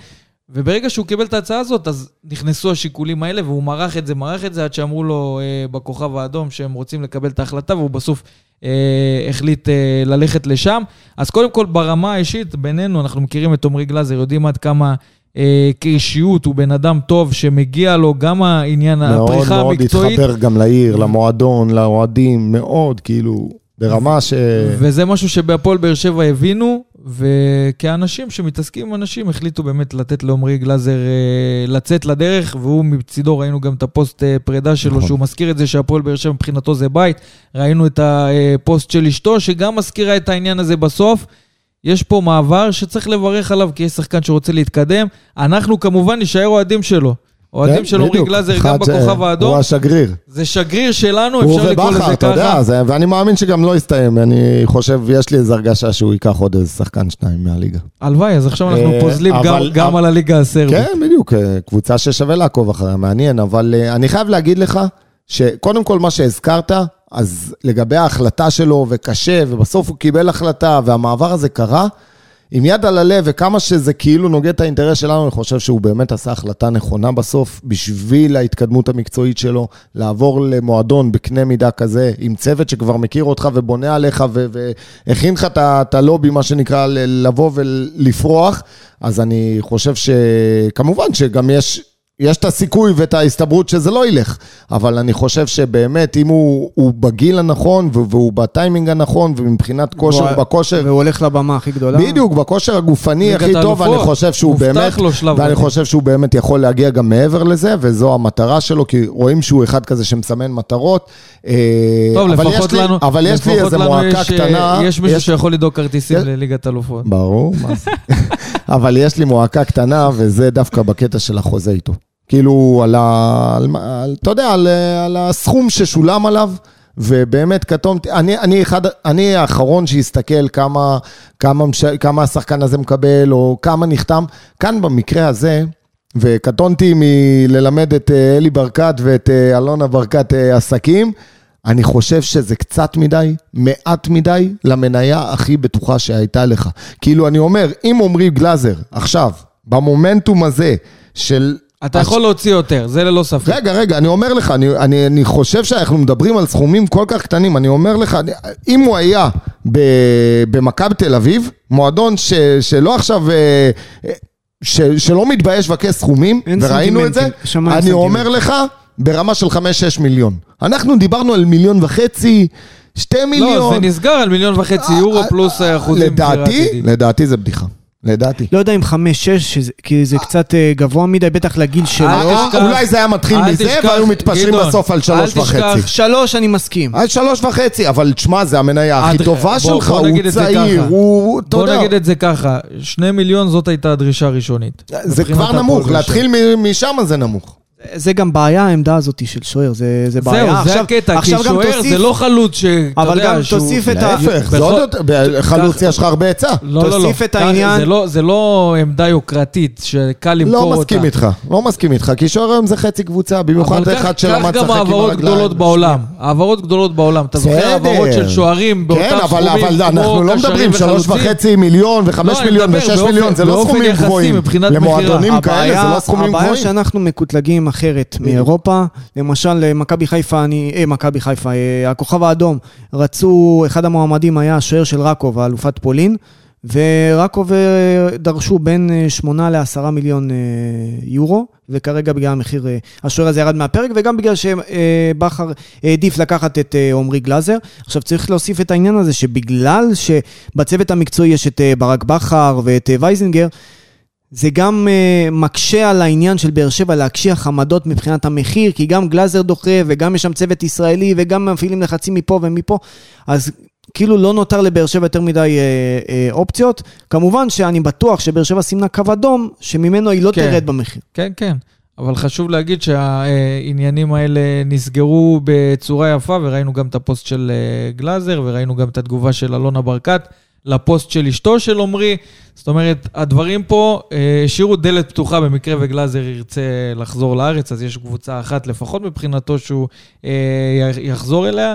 וברגע שהוא קיבל את ההצעה הזאת, אז נכנסו השיקולים האלה, והוא מרח את זה, מרח את זה, עד שאמרו לו אה, בכוכב האדום שהם רוצים לקבל את ההחלטה, והוא בסוף אה, החליט אה, ללכת לשם. אז קודם כל, ברמה האישית, בינינו, אנחנו מכירים את עמרי גלאזר, יודעים עד כמה... אה, כאישיות, הוא בן אדם טוב שמגיע לו גם העניין, הפריחה המקצועית. מאוד מאוד התחבר גם לעיר, למועדון, לאוהדים, מאוד, כאילו, ברמה ש... וזה משהו שבהפועל באר שבע הבינו, וכאנשים שמתעסקים עם אנשים, החליטו באמת לתת לעמרי גלאזר אה, לצאת לדרך, והוא מצידו, ראינו גם את הפוסט אה, פרידה שלו, נכון. שהוא מזכיר את זה שהפועל באר שבע מבחינתו זה בית. ראינו את הפוסט של אשתו, שגם מזכירה את העניין הזה בסוף. יש פה מעבר שצריך לברך עליו, כי יש שחקן שרוצה להתקדם. אנחנו כמובן נשאר אוהדים שלו. אוהדים כן, של עמרי גלאזר גם בכוכב האדום. הוא השגריר. זה שגריר שלנו, אפשר לקרוא לזה ככה. הוא ובכר, אתה יודע, זה, ואני מאמין שגם לא יסתיים. אני חושב, יש לי איזו הרגשה שהוא ייקח עוד איזה שחקן שניים מהליגה. הלוואי, אז עכשיו אנחנו אה, פוזלים גם, גם על הליגה הסרבית. כן, בדיוק, אה, קבוצה ששווה לעקוב אחריה, מעניין, אבל אה, אני חייב להגיד לך, שקודם כל מה שהזכרת, אז לגבי ההחלטה שלו, וקשה, ובסוף הוא קיבל החלטה, והמעבר הזה קרה, עם יד על הלב, וכמה שזה כאילו נוגד את האינטרס שלנו, אני חושב שהוא באמת עשה החלטה נכונה בסוף, בשביל ההתקדמות המקצועית שלו, לעבור למועדון בקנה מידה כזה, עם צוות שכבר מכיר אותך ובונה עליך, והכין לך את הלובי, מה שנקרא, לבוא ולפרוח. אז אני חושב שכמובן שגם יש יש את הסיכוי ואת ההסתברות שזה לא ילך, אבל אני חושב שבאמת, אם הוא, הוא בגיל הנכון והוא בטיימינג הנכון, ומבחינת כושר, והוא, בכושר... והוא הולך לבמה הכי גדולה. בדיוק, בכושר הגופני הכי טוב, אני חושב שהוא באמת... לו שלב ואני בדי. חושב שהוא באמת יכול להגיע גם מעבר לזה, וזו המטרה שלו, כי רואים שהוא אחד כזה שמסמן מטרות. אה, טוב, אבל לפחות לנו... אבל יש לי איזה מועקה יש, קטנה... יש מישהו יש... שיכול לדאוג כרטיסים יש... לליגת אלופות. ברור, מה זה. אבל יש לי מועקה קטנה, וזה דווקא בקטע של החוזה איתו. כאילו, על ה... על, על, אתה יודע, על, על הסכום ששולם עליו. ובאמת קטונתי, אני, אני, אחד, אני האחרון שיסתכל כמה, כמה, כמה השחקן הזה מקבל, או כמה נחתם. כאן במקרה הזה, וקטונתי מללמד את אה, אלי ברקת ואת אה, אלונה ברקת אה, עסקים, אני חושב שזה קצת מדי, מעט מדי, למניה הכי בטוחה שהייתה לך. כאילו, אני אומר, אם עמרי גלאזר, עכשיו, במומנטום הזה של אתה יכול להוציא יותר, זה ללא ספק. רגע, רגע, אני אומר לך, אני, אני, אני חושב שאנחנו מדברים על סכומים כל כך קטנים, אני אומר לך, אם הוא היה במכבי תל אביב, מועדון ש, שלא עכשיו, אה, ש, שלא מתבייש לבקש סכומים, וראינו את זה, אני אומר לך, ברמה של 5-6 מיליון. אנחנו דיברנו על מיליון וחצי, שתי מיליון. לא, זה נסגר על מיליון וחצי יורו פלוס אחוזים. לדעתי, לדעתי זה בדיחה. לדעתי. לא יודע אם חמש-שש, שזה- כי זה קצת אה, גבוה מדי, בטח לגיל שלו. אל תשכח- אולי זה היה מתחיל מזה, תשכח, והיו מתפשרים בסוף על אל שלוש תשכח- וחצי. שלוש, אני מסכים. על שלוש וחצי, אבל תשמע, זה המניה הכי טובה שלך, בוא הוא נגיד את זה צעיר, ככה. הוא, בוא נגיד את זה ככה, שני מיליון זאת הייתה הדרישה הראשונית. זה כבר נמוך. להתחיל מ- משם זה נמוך. זה גם בעיה, העמדה הזאת של שוער, זה, זה בעיה. זהו, זה עכשיו- הקטע, כי עכשיו גם שוער תוסיף- זה לא חלוץ ש... אבל גם שהוא- תוסיף את ה- להפך, זה עוד יותר, בחלוץ יש לך הרבה היצע. לא, לא, לא. תוסיף את כך- העניין- זה לא- זה לא עמדה יוקרתית שקל למכור לא אותה. מסכים איתך, לא מסכים איתך, כי שוער היום זה חצי קבוצה, במיוחד אבל אחד כך- שלמד כך לשחק עם גם העברות הרגליים. גדולות בעולם. העברות גדולות בעולם. אתה זוכר. העברות של שוערים באותם כן, אבל, סכומים אבל כמו אנחנו לא קשרים מדברים שלוש וחלוצים? וחצי מיליון וחמש לא, מיליון ושש מיליון, זה לא סכומים גבוהים. מבחינת למועדונים מכירה. כאלה זה לא סכומים הבעיה גבוהים. שאנחנו מקוטלגים אחרת מאירופה. למשל, מכבי חיפה, אני, אה, מכבי חיפה, אה, הכוכב האדום, רצו, אחד המועמדים היה השוער של רקוב, האלופת פולין, ורקוב אה, דרשו בין אה, 8 ל-10 מיליון אה, יורו, וכרגע בגלל המחיר, אה, השוער הזה ירד מהפרק, וגם בגלל שבכר העדיף לקחת את אה, עמרי גלאזר. עכשיו צריך להוסיף את העניין הזה, שבגלל שבצוות המקצועי יש את אה, ברק בכר ואת אה, וייזינגר, זה גם uh, מקשה על העניין של באר שבע להקשיח עמדות מבחינת המחיר, כי גם גלאזר דוחה וגם יש שם צוות ישראלי וגם מפעילים לחצים מפה ומפה, אז כאילו לא נותר לבאר שבע יותר מדי uh, uh, אופציות. כמובן שאני בטוח שבאר שבע סימנה קו אדום, שממנו היא לא כן. תרד במחיר. כן, כן. אבל חשוב להגיד שהעניינים האלה נסגרו בצורה יפה, וראינו גם את הפוסט של אה, גלאזר, וראינו גם את התגובה של אלונה ברקת לפוסט של אשתו של עמרי. זאת אומרת, הדברים פה אה, השאירו דלת פתוחה במקרה וגלאזר ירצה לחזור לארץ, אז יש קבוצה אחת לפחות מבחינתו שהוא אה, יחזור אליה.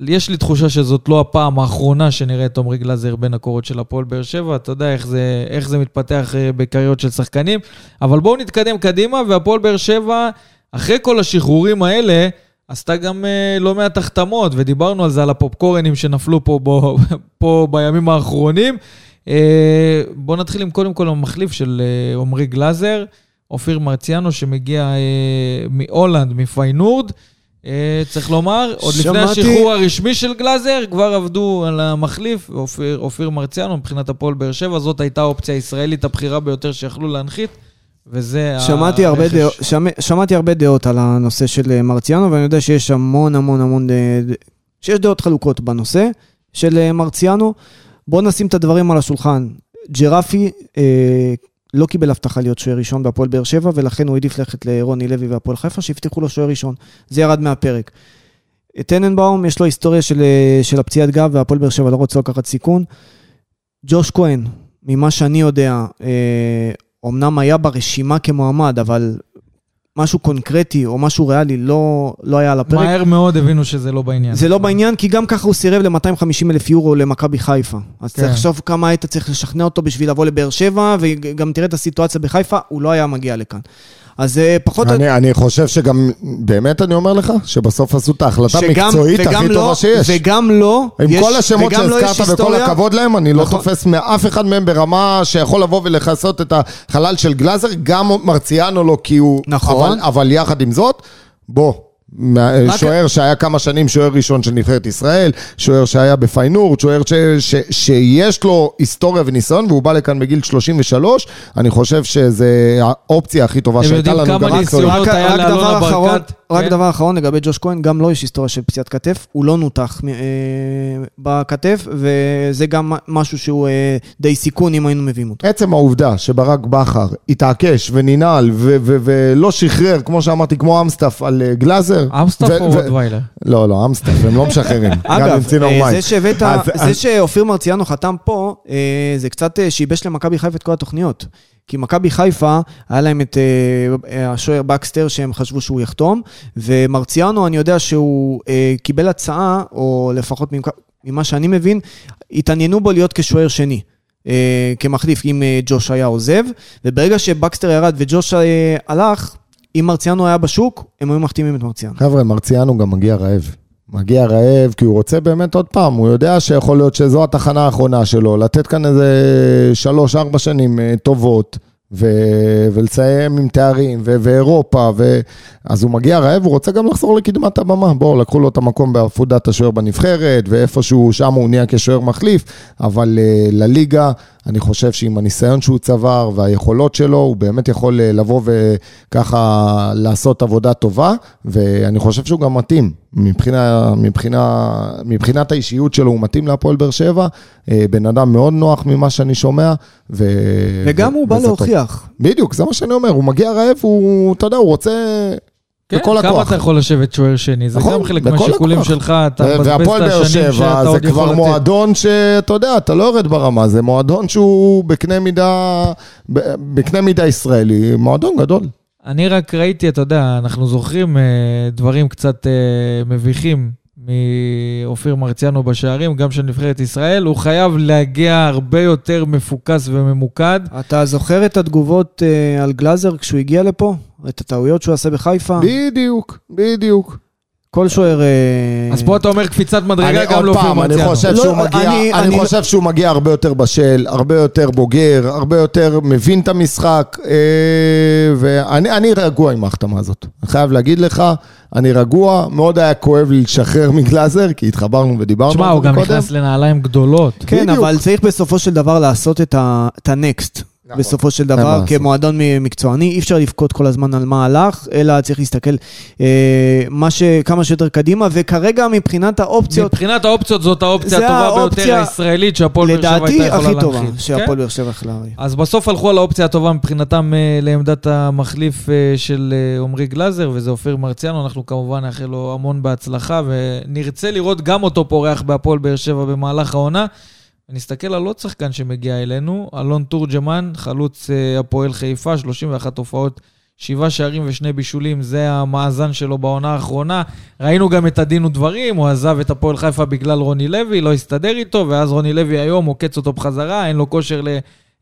יש לי תחושה שזאת לא הפעם האחרונה שנראה את עמרי גלאזר בין הקורות של הפועל באר שבע, אתה יודע איך זה, איך זה מתפתח אה, בקריירות של שחקנים. אבל בואו נתקדם קדימה, והפועל באר שבע, אחרי כל השחרורים האלה, עשתה גם אה, לא מעט החתמות, ודיברנו על זה, על הפופקורנים שנפלו פה, בו, פה בימים האחרונים. אה, בואו נתחיל עם קודם כל המחליף של אה, עמרי גלאזר, אופיר מרציאנו, שמגיע מהולנד, מפיינורד. צריך לומר, עוד לפני שמעתי- השחרור הרשמי של גלאזר, כבר עבדו על המחליף, אופיר, אופיר מרציאנו, מבחינת הפועל באר שבע, זאת הייתה האופציה הישראלית הבכירה ביותר שיכלו להנחית, וזה שמעתי הרבה. דעות, שמע, שמעתי הרבה דעות על הנושא של אה, מרציאנו, ואני יודע שיש המון המון המון, אה, שיש דעות חלוקות בנושא של אה, מרציאנו. בואו נשים את הדברים על השולחן. ג'רפי אה, לא קיבל הבטחה להיות שוער ראשון בהפועל באר שבע, ולכן הוא העדיף ללכת לרוני לוי והפועל חיפה, שהבטיחו לו שוער ראשון. זה ירד מהפרק. טננבאום, יש לו היסטוריה של, של הפציעת גב, והפועל באר שבע לא רוצה לקחת סיכון. ג'וש כהן, ממה שאני יודע, אה, אמנם היה ברשימה כמועמד, אבל משהו קונקרטי או משהו ריאלי לא, לא היה על הפרק. מהר מאוד הבינו שזה לא בעניין. זה לא בעניין, כי גם ככה הוא סירב ל-250 אלף יורו למכבי חיפה. אז כן. צריך לחשוב כמה היית צריך לשכנע אותו בשביל לבוא לבאר שבע, וגם תראה את הסיטואציה בחיפה, הוא לא היה מגיע לכאן. אז אה, פחות... או- אני, אני חושב שגם, באמת אני אומר לך, שבסוף עשו את ההחלטה המקצועית הכי לא- טובה שיש. וגם לא, עם יש- כל השמות לא שהזכרת וכל היסטוריה- הכבוד להם, אני לא נכון. תופס מאף אחד מהם ברמה שיכול לבוא ולכסות את החלל של גלאזר, גם מרציאנו לא כי הוא... נכון. אבל, אבל יחד עם זאת, בוא. רק- שוער שהיה כמה שנים שוער ראשון של נבחרת ישראל, שוער שהיה בפיינורד, שוער ש, ש, שיש לו היסטוריה וניסיון והוא בא לכאן בגיל 33, אני חושב שזה האופציה הכי טובה אתם שהייתה יודעים לנו כמה גם ניסיונות מקצועית. רק, היה רק לאלונה דבר אחרון, ברקת, רק כן? דבר אחרון לגבי ג'וש כהן, גם לו יש היסטוריה של פציעת כתף, הוא לא נותח אה, בכתף, וזה גם משהו שהוא אה, די סיכון אם היינו מביאים אותו. עצם העובדה שברק בכר התעקש וננעל ו- ו- ולא שחרר, כמו שאמרתי, כמו אמסטף על אה, גלאזר. אמסטף ו- או ו- רוטוויילר? לא, לא, אמסטף, הם לא משחררים. אגב, אה. זה שהבאת, אז- זה אז- שאופיר מרציאנו חתם פה, אה, זה קצת אה, שיבש למכבי חיפה את כל התוכניות. כי מכבי חיפה, היה להם את אה, השוער בקסטר שהם חשבו שהוא יחתום, ומרציאנו, אני יודע שהוא אה, קיבל הצעה, או לפחות ממה שאני מבין, התעניינו בו להיות כשוער שני. אה, כמחליף, אם אה, ג'וש היה עוזב, וברגע שבקסטר ירד וג'וש אה, הלך, אם מרציאנו היה בשוק, הם היו מחתימים את מרציאנו. חבר'ה, מרציאנו גם מגיע רעב. מגיע רעב כי הוא רוצה באמת עוד פעם, הוא יודע שיכול להיות שזו התחנה האחרונה שלו, לתת כאן איזה שלוש-ארבע שנים אה, טובות, ו- ולסיים עם תארים, ו- ואירופה, ו- אז הוא מגיע רעב, הוא רוצה גם לחזור לקדמת הבמה. בואו, לקחו לו את המקום בעפודת השוער בנבחרת, ואיפשהו שם הוא נהיה כשוער מחליף, אבל uh, לליגה, אני חושב שעם הניסיון שהוא צבר והיכולות שלו, הוא באמת יכול uh, לבוא וככה לעשות עבודה טובה, ואני חושב שהוא גם מתאים. מבחינה, מבחינה, מבחינת האישיות שלו, הוא מתאים להפועל באר שבע, uh, בן אדם מאוד נוח ממה שאני שומע, ו... וגם ו- הוא בא וזה להוכיח. בדיוק, זה מה שאני אומר, הוא מגיע רעב, הוא, אתה יודע, הוא רוצה כן, בכל כמה הכוח. אתה יכול לשבת שוער שני? זה נכון, גם חלק מהשיקולים הכוח. שלך, אתה מבזבז והפועל את באר השנים שבע שאתה זה עוד יכול כבר לתת. מועדון שאתה יודע, אתה לא יורד ברמה, זה מועדון שהוא בקנה מידה, בקנה מידה ישראלי, מועדון גדול. אני רק ראיתי, אתה יודע, אנחנו זוכרים אה, דברים קצת אה, מביכים מאופיר מרציאנו בשערים, גם של נבחרת ישראל. הוא חייב להגיע הרבה יותר מפוקס וממוקד. אתה זוכר את התגובות אה, על גלאזר כשהוא הגיע לפה? את הטעויות שהוא עשה בחיפה? בדיוק, בדיוק. כל שוער... אה, אז פה אתה אומר קפיצת מדרגה אני גם עוד לאופיר פעם, אני. חושב לא, שהוא מגיע, אני- אני אני- חושב שהוא מגיע הרבה יותר בשל, הרבה יותר בוגר, הרבה יותר מבין את המשחק, אה, ואני אני רגוע עם ההחתמה הזאת. אני חייב להגיד לך, אני רגוע, מאוד היה כואב לי לשחרר מגלאזר, כי התחברנו ודיברנו תשמע, על הוא זה גם קודם. נכנס לנעליים גדולות. כן, בדיוק. אבל צריך בסופו של דבר לעשות את ה- את הנקסט. נכון. בסופו של דבר. כמועדון מקצועני, אי אפשר לבכות כל הזמן על מה הלך, אלא צריך להסתכל אה, מה ש- כמה שיותר קדימה, וכרגע מבחינת האופציות, מבחינת האופציות זאת האופציה הטובה האופציה, ביותר הישראלית שהפועל באר שבע הייתה לדעתי, יכולה הכי טובה. שהפועל כן? באר שבע יכלה להביא. אז בסוף הלכו על האופציה הטובה מבחינתם אה, לעמדת המחליף אה, של אה, עמרי גלאזר, וזה אופיר מרציאנו. אנחנו כמובן נאחל לו המון בהצלחה, ונרצה לראות גם אותו פורח בהפועל באר שבע במהלך העונה. נסתכל על עוד שחקן שמגיע אלינו, אלון תורג'מן, חלוץ אה, הפועל חיפה, 31 הופעות, שבעה שערים ושני בישולים, זה המאזן שלו בעונה האחרונה. ראינו גם את הדין ודברים, הוא עזב את הפועל חיפה בגלל רוני לוי, לא הסתדר איתו, ואז רוני לוי היום עוקץ אותו בחזרה, אין לו כושר ל...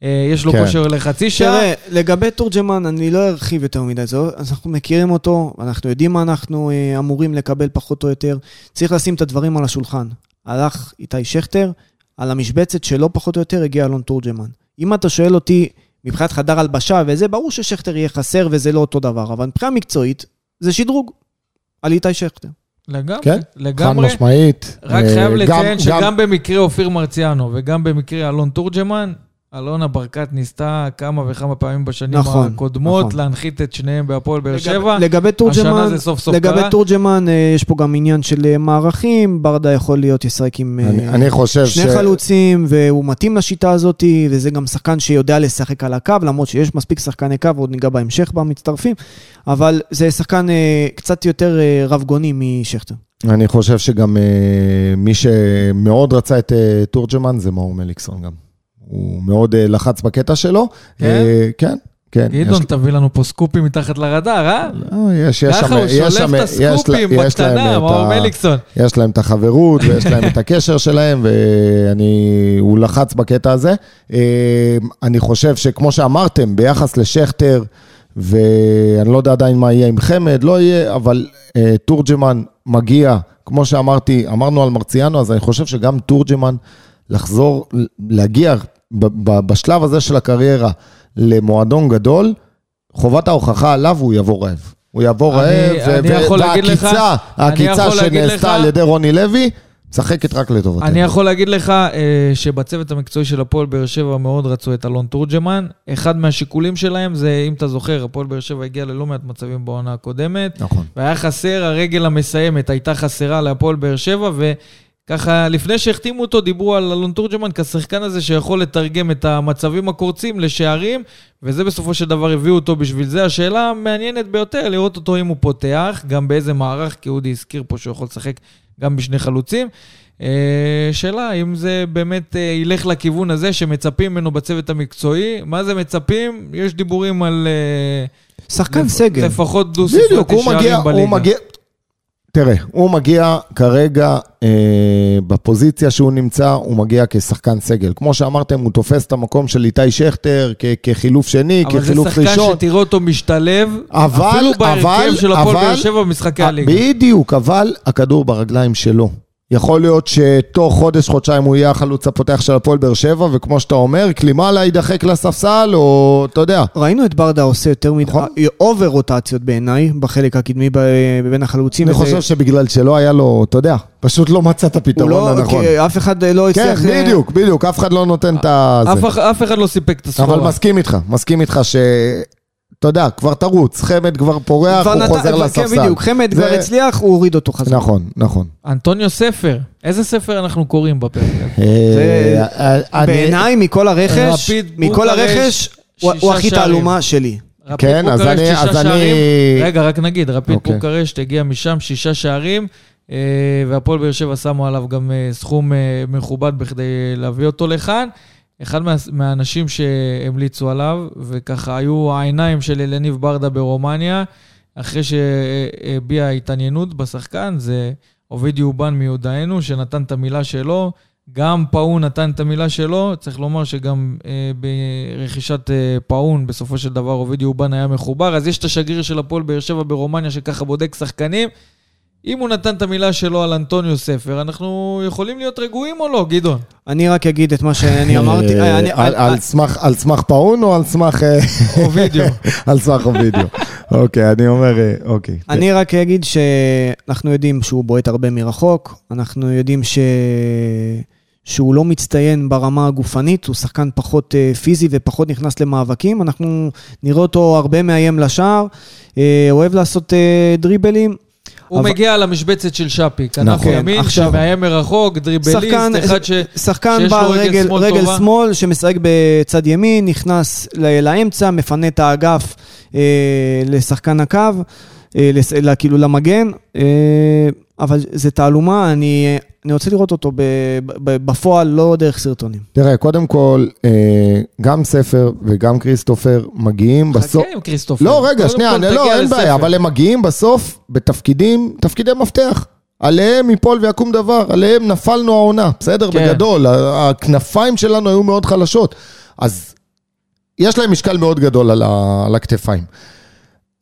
אה, יש לו כן. כושר לחצי שעה. תראה, לגבי תורג'מן, אני לא ארחיב יותר מדי, זה, אז אנחנו מכירים אותו, אנחנו יודעים מה אנחנו אה, אמורים לקבל פחות או יותר. צריך לשים את הדברים על השולחן. הלך איתי שכטר, על המשבצת שלו פחות או יותר הגיע אלון תורג'מן. אם אתה שואל אותי, מבחינת חדר הלבשה וזה, ברור ששכטר יהיה חסר וזה לא אותו דבר, אבל מבחינה מקצועית, זה שדרוג על איתי שכטר. לגמרי, כן, חד לגמרי. משמעית. רק אה, חייב גם- לציין גם- שגם במקרה אופיר מרציאנו וגם במקרה אלון תורג'מן, אלונה ברקת ניסתה כמה וכמה פעמים בשנים נכון, הקודמות נכון. להנחית את שניהם בהפועל באר שבע. לגבי תורג'מן, השנה זה סוף סוף לגבי קרה. תורג'מן, אה, יש פה גם עניין של אה, מערכים, ברדה יכול להיות ישחק עם... אני אני חושב ש... שני חלוצים, והוא מתאים לשיטה הזאת, וזה גם שחקן שיודע לשחק על הקו, למרות שיש מספיק שחקני קו, עוד ניגע בהמשך במצטרפים, אבל זה שחקן אה, קצת יותר אה, רבגוני משכטר. אני חושב שגם מי שמאוד רצה את תורג'מן זה מאור מליקסון גם. הוא מאוד אה, לחץ בקטע שלו. כן? אה, כן, כן. גדעון, יש- תביא לנו פה סקופים מתחת לרדאר, אה? לא, יש, יש ככה שם, הוא יש שם, שולף את הסקופים יש בקטנה, מאור מליקסון. יש להם את החברות ויש להם את הקשר שלהם, והוא לחץ בקטע הזה. אה, אני חושב שכמו שאמרתם, ביחס לשכטר, ואני לא יודע עדיין מה יהיה עם חמד, לא יהיה, אבל אה, תורג'מן מגיע, כמו שאמרתי, אמרנו על מרציאנו, אז אני חושב שגם תורג'מן, לחזור, להגיע בשלב הזה של הקריירה למועדון גדול, חובת ההוכחה עליו, הוא יבוא רעב. הוא יבוא אני- רעב, ו- ו- והעקיצה, העקיצה שנעשתה על ידי רוני לוי, משחקת רק לטובתנו. אני יכול להגיד לך אה, שבצוות המקצועי של הפועל באר שבע מאוד רצו את אלון תורג'מן. אחד מהשיקולים שלהם זה, אם אתה זוכר, הפועל באר שבע הגיע ללא מעט מצבים בעונה הקודמת, נכון. והיה חסר, הרגל המסיימת הייתה חסרה להפועל באר שבע, וככה, לפני שהחתימו אותו, דיברו על אלון תורג'מן כשחקן הזה שיכול לתרגם את המצבים הקורצים לשערים, וזה בסופו של דבר הביאו אותו בשביל זה. השאלה המעניינת ביותר, לראות אותו אם הוא פותח, גם באיזה מערך, כי אודי הזכיר פה שהוא יכול לשחק גם בשני חלוצים. אה, שאלה, אם זה באמת אה, ילך לכיוון הזה שמצפים ממנו בצוות המקצועי, מה זה מצפים? יש דיבורים על אה, שחקן לפ- סגל. לפחות דו ספרתי שערים בליגה. הוא מגיע... תראה, הוא מגיע כרגע אה, בפוזיציה שהוא נמצא, הוא מגיע כשחקן סגל. כמו שאמרתם, הוא תופס את המקום של איתי שכטר כ- כחילוף שני, אבל זה כחילוף שחקן ראשון. שתראה אותו משתלב, אבל, אפילו בהרכב של הפועל באר שבע במשחקי הליגה. בדיוק, אבל הכדור ברגליים שלו. יכול להיות שתוך חודש, חודשיים הוא יהיה החלוץ הפותח של הפועל באר שבע, וכמו שאתה אומר, קלימאלה יידחק לספסל, או אתה יודע. ראינו את ברדה עושה יותר מדי, נכון. over רוטציות בעיניי, בחלק הקדמי ב- בין החלוצים. אני וזה- חושב שבגלל שלא היה לו, אתה יודע, פשוט לא מצא את הפתרון לא, הנכון. כי אף אחד לא כן, הצליח... בדיוק, בדיוק, אף אחד לא נותן את ה... אף אף אחד לא סיפק את הסחורה. אבל מסכים איתך, מסכים איתך ש... אתה יודע, כבר תרוץ, חמד כבר פורח, הוא נת- חוזר כבר- לספסל. כן, בדיוק, חמד זה- כבר הצליח, הוא הוריד אותו חזרה. נכון, נכון. אנטוניו ספר, איזה ספר אנחנו קוראים בפרק הזה? אה, אה, אני- בעיניי, מכל הרכש, רפיד מכל הרכש, הוא הכי. תעלומה שלי. כן, אז אני- אז אני-. רגע, רק נגיד, רפיד אוקיי. בוקרשט הגיע משם שישה שערים, אה, והפועל באר שבע שמו עליו גם סכום מכובד בכדי להביא אותו לכאן. אחד מה, מהאנשים שהמליצו עליו, וככה היו העיניים של אליניב ברדה ברומניה, אחרי שהביע התעניינות בשחקן, זה אובידיו הובאן מיודענו, שנתן את המילה שלו. גם פאון נתן את המילה שלו, צריך לומר שגם אה, ברכישת אה, פאון, בסופו של דבר אובידיו הובאן היה מחובר, אז יש את השגריר של הפועל באר שבע ברומניה שככה בודק שחקנים. אם הוא נתן את המילה שלו על אנטוניו ספר, אנחנו יכולים להיות רגועים או לא, גדעון? אני רק אגיד את מה שאני אמרתי. אה, אה, אני- על- על סמך- פאון או על סמך... אה, אובידיו. על סמך הווידאו. אוקיי, אני אומר, אה, אוקיי. אני רק אגיד שאנחנו יודעים שהוא בועט הרבה מרחוק, אנחנו יודעים ש... שהוא לא מצטיין ברמה הגופנית, הוא שחקן פחות אה, פיזי ופחות נכנס למאבקים. אנחנו נראה אותו הרבה מאיים לשער, אה, אוהב לעשות אה, דריבלים. הוא אבל- מגיע למשבצת של שפי, כנף נכון. ימין, עכשיו- שמאיים מרחוק, דריבליסט, שחקן, אחד ש... שחקן שיש לו רגל רגל, שמאל רגל טובה. שמאל שמשחק בצד ימין, נכנס לאמצע, מפנה את האגף אה, לשחקן הקו, אה, לס- ל- כאילו למגן, אה, אבל זה תעלומה, אני, אני רוצה לראות אותו ב, ב, בפועל, לא דרך סרטונים. תראה, קודם כל, אה, גם ספר וגם כריסטופר מגיעים בסוף... חכה עם כריסטופר. לא, רגע, שנייה, לא, תגיע אין בעיה. אבל הם מגיעים בסוף בתפקידים, תפקידי מפתח. עליהם ייפול ויקום דבר, עליהם נפלנו העונה, בסדר? כן. בגדול, הכנפיים שלנו היו מאוד חלשות. אז יש להם משקל מאוד גדול על, ה, על הכתפיים.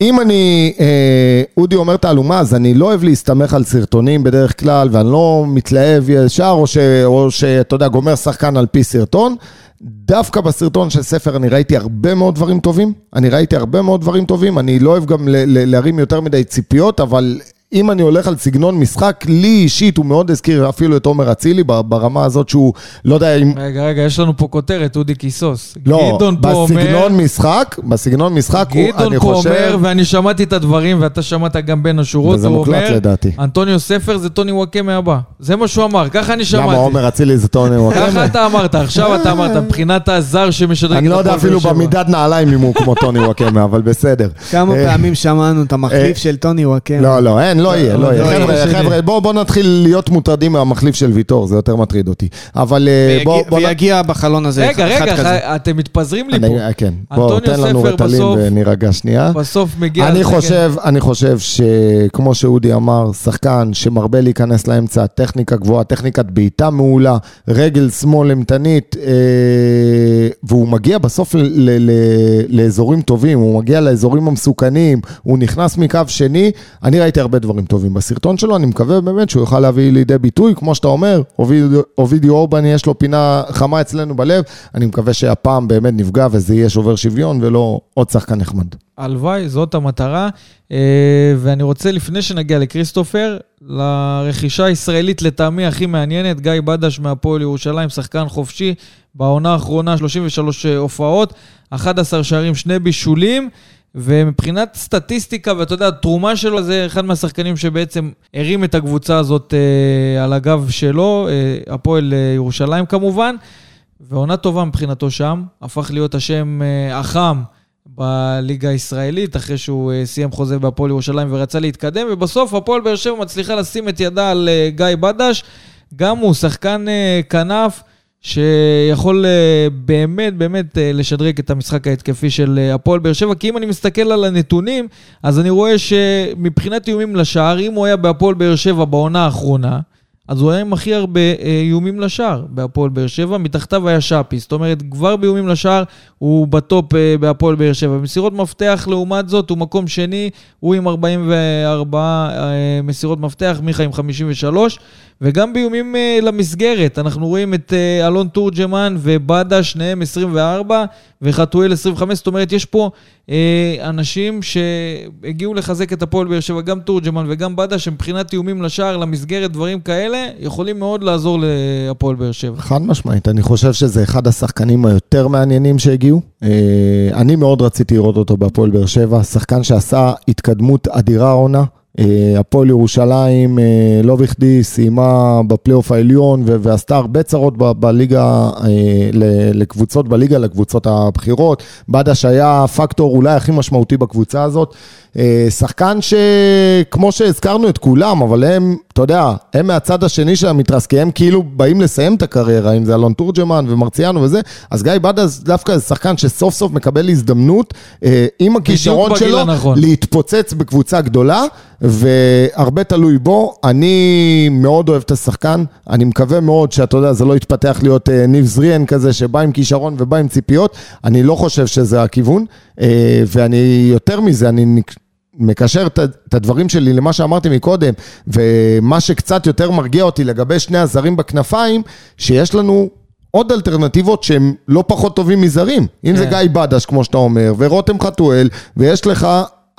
אם אני, אה, אודי אומר תעלומה, אז אני לא אוהב להסתמך על סרטונים בדרך כלל, ואני לא מתלהב ישר, או, שאתה יודע, גומר שחקן על פי סרטון. דווקא בסרטון של ספר אני ראיתי הרבה מאוד דברים טובים. אני ראיתי הרבה מאוד דברים טובים. אני לא אוהב גם להרים יותר מדי ציפיות, אבל אם אני הולך על סגנון משחק, לי אישית הוא מאוד הזכיר אפילו את עומר אצילי, ברמה הזאת שהוא, לא יודע אם... רגע, רגע, יש לנו פה כותרת, אודי קיסוס. לא, גדעון פה אומר... בסגנון משחק, בסגנון משחק, הוא, גדעון אני פה חושב... אומר, ואני שמעתי את הדברים, ואתה שמעת גם בין השורות, וזה הוא מוקלט אומר, לדעתי. אנטוניו ספר זה טוני וואקמה הבא. זה מה שהוא אמר, ככה אני שמעתי. למה עומר אצילי זה טוני ככה וואקמה? אתה אמרת, עכשיו אתה אמרת, מבחינת הזר שמשדרג אני לא יודע אפילו. במידת נעליים אם הוא כמו טוני וואקמה, אבל בסדר. כמה אה, פעמים שמענו את המחליף אה, של טוני וואקר. לא, לא, אין, לא יהיה, לא לא יהיה. חבר'ה, בואו בוא נתחיל להיות מוטרדים מהמחליף של ויטור, זה יותר מטריד אותי. אבל אה, ויגיע- בוא... בוא נ- ויגיע בחלון הזה רגע, אחד רגע, כזה. ח- אתם מתפזרים לי אני- פה. אה, כן, בוא, אנטוניו תן לנו רטלין ונירגע שנייה. בסוף מגיע... אני. חושב, אני חושב שכמו שאודי אמר, שחקן שמרבה להיכנס לאמצע, טכניקה גבוהה, טכניקת בעיטה מעולה, רגל שמאל אימתנית, אה, והוא מגיע בסוף ל- ל- ל- לאזורים טובים, הוא מגיע לאזורים המסוכנים, הוא נכנס מקו שני, אני ראיתי הרבה דברים טובים בסרטון שלו, אני מקווה באמת שהוא יוכל להביא לידי ביטוי, כמו שאתה אומר, אובידיו- אורבן יש לו פינה חמה אצלנו בלב, אני מקווה שהפעם באמת נפגע וזה יהיה שובר שוויון ולא עוד שחקן נחמד. הלוואי, זאת המטרה. אה, ואני רוצה, לפני שנגיע לקריסטופר, לרכישה הישראלית לטעמי הכי מעניינת, גיא בדש מהפועל ירושלים, שחקן חופשי, בעונה האחרונה 33 הופעות, 11 שערים, שני בישולים. ומבחינת סטטיסטיקה, ואתה יודע, התרומה שלו זה אחד מהשחקנים שבעצם הרים את הקבוצה הזאת אה, על הגב שלו, אה, הפועל אה, ירושלים כמובן, ועונה טובה מבחינתו שם, הפך להיות השם אה, החם בליגה הישראלית, אחרי שהוא אה, סיים חוזה בהפועל ירושלים ורצה להתקדם, ובסוף הפועל באר שבע מצליחה לשים את ידה על אה, גיא בדש, גם הוא שחקן אה, כנף. שיכול אה, באמת באמת אה, לשדרג את המשחק ההתקפי של אה, הפועל באר שבע, כי אם אני מסתכל על הנתונים, אז אני רואה שמבחינת איומים לשער, אם הוא היה בהפועל באר שבע בעונה האחרונה, אז הוא היה עם הכי הרבה אה, איומים לשער בהפועל באר שבע, מתחתיו היה שפי. זאת אומרת, כבר באיומים לשער הוא בטופ אה, בהפועל באר שבע. במסירות מפתח, לעומת זאת, הוא מקום שני, הוא עם 44 אה, מסירות מפתח, מיכה עם 53. וגם באיומים למסגרת, אנחנו רואים את אלון תורג'מן ובאדה, שניהם 24, וחתואל 25, זאת אומרת, יש פה אנשים שהגיעו לחזק את הפועל באר שבע, גם תורג'מן וגם באדה, שמבחינת איומים לשער, למסגרת, דברים כאלה, יכולים מאוד לעזור להפועל באר שבע. חד משמעית, אני חושב שזה אחד השחקנים היותר מעניינים שהגיעו. Uh, אני מאוד רציתי לראות אותו בהפועל באר שבע, שחקן שעשה התקדמות אדירה עונה. אה, הפועל ירושלים, אה, לא בכדי, סיימה בפלייאוף העליון ועשתה הרבה צרות בליגה, אה, לקבוצות בליגה, לקבוצות הבכירות. בדש היה הפקטור אולי הכי משמעותי בקבוצה הזאת. שחקן שכמו שהזכרנו את כולם, אבל הם, אתה יודע, הם מהצד השני של המתרס, כי הם כאילו באים לסיים את הקריירה, אם זה אלון תורג'מן ומרציאנו וזה, אז גיא בדש דווקא זה שחקן שסוף סוף מקבל הזדמנות עם הכישרון שלו הנכון. להתפוצץ בקבוצה גדולה. והרבה תלוי בו. אני מאוד אוהב את השחקן, אני מקווה מאוד שאתה יודע, זה לא יתפתח להיות אה, ניב זריאן כזה, שבא עם כישרון ובא עם ציפיות, אני לא חושב שזה הכיוון, אה, ואני, יותר מזה, אני... מקשר את הדברים שלי למה שאמרתי מקודם, ומה שקצת יותר מרגיע אותי לגבי שני הזרים בכנפיים, שיש לנו עוד אלטרנטיבות שהם לא פחות טובים מזרים. אם זה כן. גיא בדש, כמו שאתה אומר, ורותם חתואל, ויש לך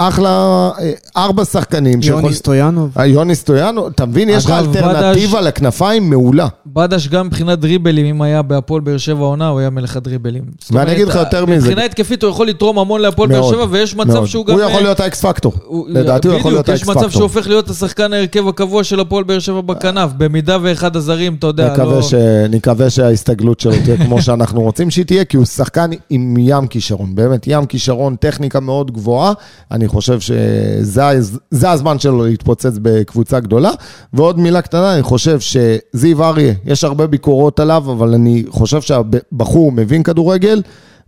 אחלה, אה, ארבע שחקנים. יוני סטויאנוב. אה, יוני סטויאנוב, אתה מבין, יש לך אלטרנטיבה לכנפיים מעולה. בדש גם מבחינת דריבלים, אם היה בהפועל באר שבע עונה, הוא היה מלך הדריבלים. ואני אגיד לך יותר מזה. מבחינה התקפית הוא יכול לתרום המון להפועל באר שבע, ויש מצב שהוא גם... הוא יכול להיות ה X factor. לדעתי הוא יכול להיות ה X factor. יש מצב שהוא הופך להיות השחקן ההרכב הקבוע של הפועל באר שבע בכנף, במידה ואחד הזרים, אתה יודע, לא... נקווה שההסתגלות שלו תהיה כמו שאנחנו רוצים שהיא תהיה, כי הוא שחקן עם ים כישרון, באמת ים כישרון, טכניקה מאוד גבוהה. אני חושב שזה הזמן שלו להתפוצץ בקבוצה גדולה. ועוד מילה קטנה, אני חושב שזיו אריה, יש הרבה ביקורות עליו, אבל אני חושב שהבחור מבין כדורגל,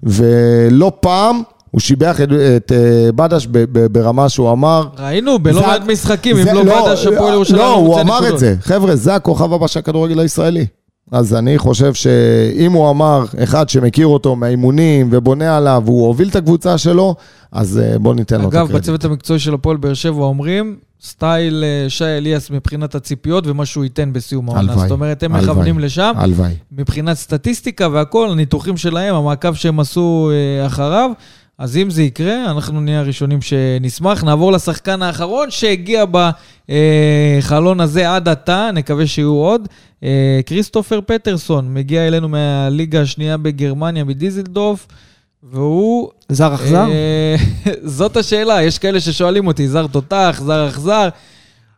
ולא פעם הוא שיבח את, את uh, בדש ברמה שהוא אמר... ראינו בלא מעט משחקים, אם לא, לא בדש, הפועל ירושלים לא, הוא אמר את זה. חבר'ה, זה הכוכב הבא של הכדורגל הישראלי. אז אני חושב שאם הוא אמר, אחד שמכיר אותו מהאימונים ובונה עליו, והוא הוביל את הקבוצה שלו, אז אה, בוא ניתן לו את הקרדיט. אגב, בצוות המקצועי של הפועל באר שבע אומרים, סטייל אה, שי אליאס מבחינת הציפיות ומה שהוא ייתן בסיום העונה. זאת אומרת, הם מכוונים לשם. הלוואי. מבחינת סטטיסטיקה והכול, הניתוחים שלהם, המעקב שהם עשו אה, אחריו. אז אם זה יקרה, אנחנו נהיה הראשונים שנשמח. נעבור לשחקן האחרון שהגיע בחלון הזה עד עתה, נקווה שיהיו עוד. כריסטופר פטרסון מגיע אלינו מהליגה השנייה בגרמניה, מדיזלדורף. והוא... זר אכזר? אה, זאת השאלה, יש כאלה ששואלים אותי, זר תותח, זר אכזר.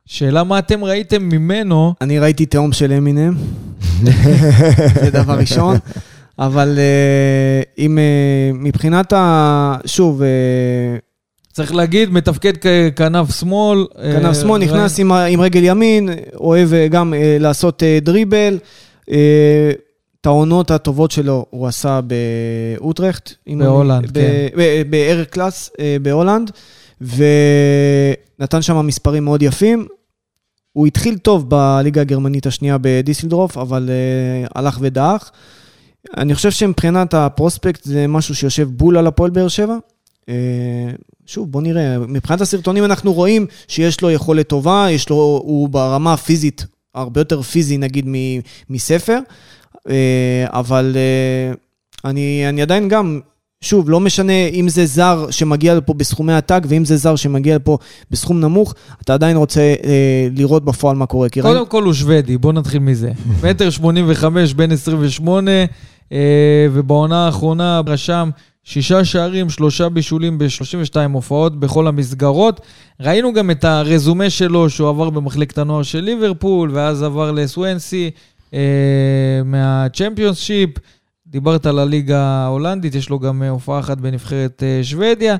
שאלה מה אתם ראיתם ממנו. אני ראיתי תהום של אמינם, זה דבר ראשון. אבל uh, אם uh, מבחינת ה... שוב... Uh, צריך להגיד, מתפקד ככנף שמאל. כנף שמאל, נכנס עם, עם רגל ימין, אוהב גם לעשות דריבל. את העונות הטובות שלו הוא עשה באוטרכט. בהולנד, כן. בארקלס אה, בהולנד, ונתן שם מספרים מאוד יפים. הוא התחיל טוב בליגה הגרמנית השנייה בדיסלדורף, אבל הלך ודעך. אני חושב שמבחינת ה prospect זה משהו שיושב בול על הפועל באר שבע. אה, שוב, בוא נראה, מבחינת הסרטונים אנחנו רואים שיש לו יכולת טובה, יש לו, הוא ברמה הפיזית, הרבה יותר פיזי נגיד מספר, אה, אבל אה, אני, אני עדיין גם, שוב, לא משנה אם זה זר שמגיע לפה בסכומי עתק, ואם זה זר שמגיע לפה בסכום נמוך, אתה עדיין רוצה אה, לראות בפועל מה קורה. קודם. כל הוא שוודי, בוא נתחיל מזה. מטר 85, בן 28, אה, ובעונה האחרונה רשם שישה שערים, שלושה בישולים ב-32 הופעות בכל המסגרות. ראינו גם את הרזומה שלו, שהוא עבר במחלקת הנוער של ליברפול, ואז עבר לסוונסי. אה. דיברת על הליגה ההולנדית, יש לו גם אה, הופעה אחת בנבחרת אה, שוודיה.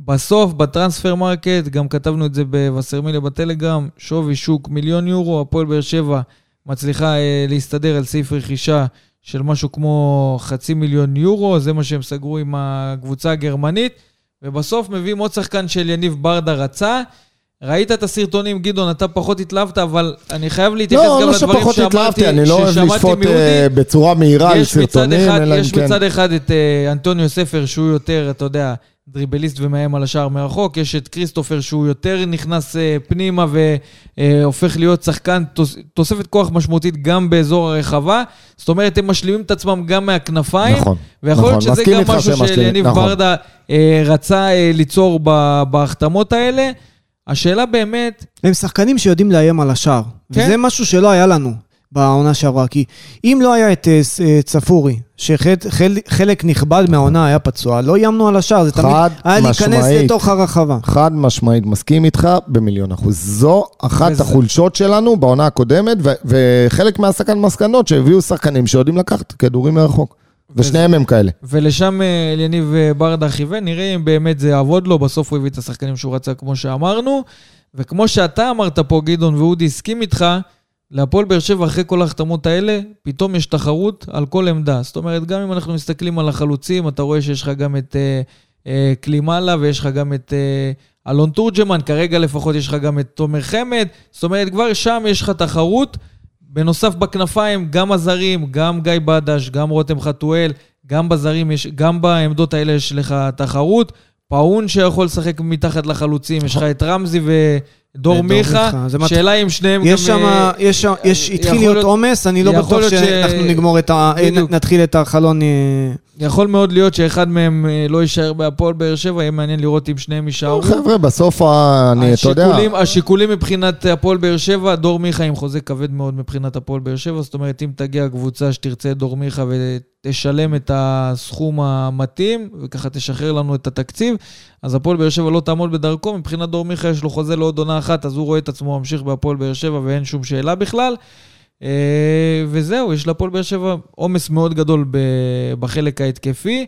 בסוף, בטרנספרמרקט, גם כתבנו את זה בווסרמיליה בטלגרם, שווי שוק מיליון יורו, הפועל באר שבע מצליחה אה, להסתדר על סעיף רכישה של משהו כמו חצי מיליון יורו, זה מה שהם סגרו עם הקבוצה הגרמנית, ובסוף מביאים עוד שחקן של יניב ברדה רצה, ראית את הסרטונים, גדעון, אתה פחות התלהבת, אבל אני חייב להתייחס לא, גם לא לדברים שפחות שאמרתי, התלהבתי, אני לא אוהב ששמעתי לשפוט. אה, בצורה מהירה על יש סרטונים, אלא אם יש כן. מצד אחד את אה, אנטוניו ספר, שהוא יותר, אתה יודע, דריבליסט ומאיים על השער מרחוק, יש את כריסטופר, שהוא יותר נכנס אה, פנימה והופך להיות שחקן, תוס- תוספת כוח משמעותית גם באזור הרחבה. זאת אומרת, הם משלימים את עצמם גם מהכנפיים. נכון, ויכול להיות נכון, שזה מסכים גם משהו שיניב נכון. ברדה אה, רצה אה, ליצור ב- בהחתמות האלה. השאלה באמת, הם שחקנים שיודעים לאיים על השער. כן. וזה משהו שלא היה לנו בעונה שעברה. כי אם לא היה את אה, אה, צפורי, שחלק נכבד מהעונה היה פצוע, לא איימנו על השער. זה תמיד היה להיכנס. לתוך הרחבה. חד משמעית, מסכים איתך במיליון אחוז. זו אחת וזה- החולשות שלנו בעונה הקודמת, ו- וחלק מהסכן מסקנות שהביאו שחקנים שיודעים לקחת כדורים מרחוק. ושניהם הם כאלה. ולשם אה, אליניב ברדה כיוון, נראה אם באמת זה יעבוד לו, בסוף הוא הביא את השחקנים שהוא רצה, כמו שאמרנו. וכמו שאתה אמרת פה, גדעון, ואודי הסכים איתך, להפועל באר שבע, אחרי כל ההחתמות האלה, פתאום יש תחרות על כל עמדה. זאת אומרת, גם אם אנחנו מסתכלים על החלוצים, אתה רואה שיש לך גם את אה, אה, קלימאלה ויש לך גם את אה, אלון תורג'מן, כרגע לפחות יש לך גם את תומר חמד. זאת אומרת, כבר שם יש לך תחרות. בנוסף בכנפיים, גם הזרים, גם גיא בדש, גם רותם חתואל, גם בזרים, יש, גם בעמדות האלה יש לך תחרות. פאון שיכול לשחק מתחת לחלוצים, יש לך את רמזי ודור ודור מיכה. שאלה אם שניהם גם... יש שם, אה, יש שם, יש, התחיל יכול להיות עומס, אני לא בטוח שאנחנו נגמור את ה... נתחיל את החלון... יכול מאוד להיות שאחד מהם אה, לא יישאר בהפועל באר שבע, יהיה מעניין לראות אם שניהם יישארו. חבר'ה, בסוף, אני, אתה יודע... השיקולים, השיקולים מבחינת הפועל באר שבע, דור מיכה עם חוזה כבד מאוד מבחינת הפועל באר שבע, זאת אומרת, אם תגיע קבוצה שתרצה את דור מיכה ותשלם את הסכום המתאים, וככה תשחרר לנו את התקציב, אז הפועל באר שבע לא תעמוד בדרכו, מבחינת דור מיכה יש לו חוזה לעוד עונה אחת, אז הוא רואה את עצמו ממשיך בהפועל באר שבע ואין שום שאלה בכלל. אה, וזהו, יש להפועל באר שבע עומס מאוד גדול בחלק ההתקפי.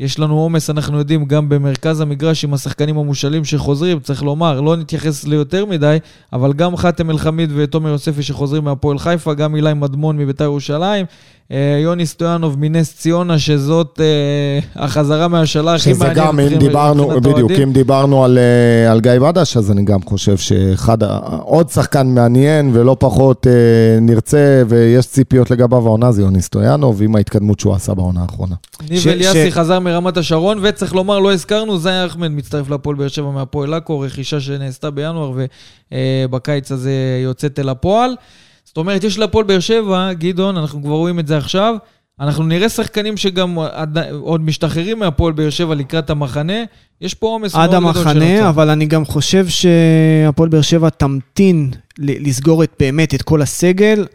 יש לנו עומס, אנחנו יודעים, גם במרכז המגרש עם השחקנים המושאלים שחוזרים, צריך לומר, לא נתייחס ליותר מדי, אבל גם חאתם אל-חמיד ותומר יוספי שחוזרים מהפועל חיפה, גם אילי מדמון מביתר ירושלים, יוני סטויאנוב מנס ציונה, שזאת אה, החזרה מהשאלה הכי שזה מעניינת. גם, אם דיברנו, בדיוק. אם דיברנו על, אה, על גיא בדש, אז אני גם חושב שאחד, עוד שחקן מעניין ולא פחות אה, נרצה ויש ציפיות לגביו העונה זה יוני סטויאנוב, עם ההתקדמות שהוא עשה בעונה האחרונה. ניב אליאסי ש- חזר מרמת השרון, וצריך לומר, לא הזכרנו, זאי אחמד מצטרף להפועל באר שבע מהפועל עכו, רכישה שנעשתה בינואר, ובקיץ הזה יוצאת אל הפועל. זאת אומרת, יש להפועל באר שבע, גדעון, אנחנו כבר רואים את זה עכשיו, אנחנו נראה שחקנים שגם עד- עוד משתחררים מהפועל באר שבע לקראת המחנה, יש פה עומס מאוד עד גדול שנוצר. המחנה, אבל אני גם חושב שהפועל באר שבע תמתין ל- לסגור את, באמת את כל הסגל,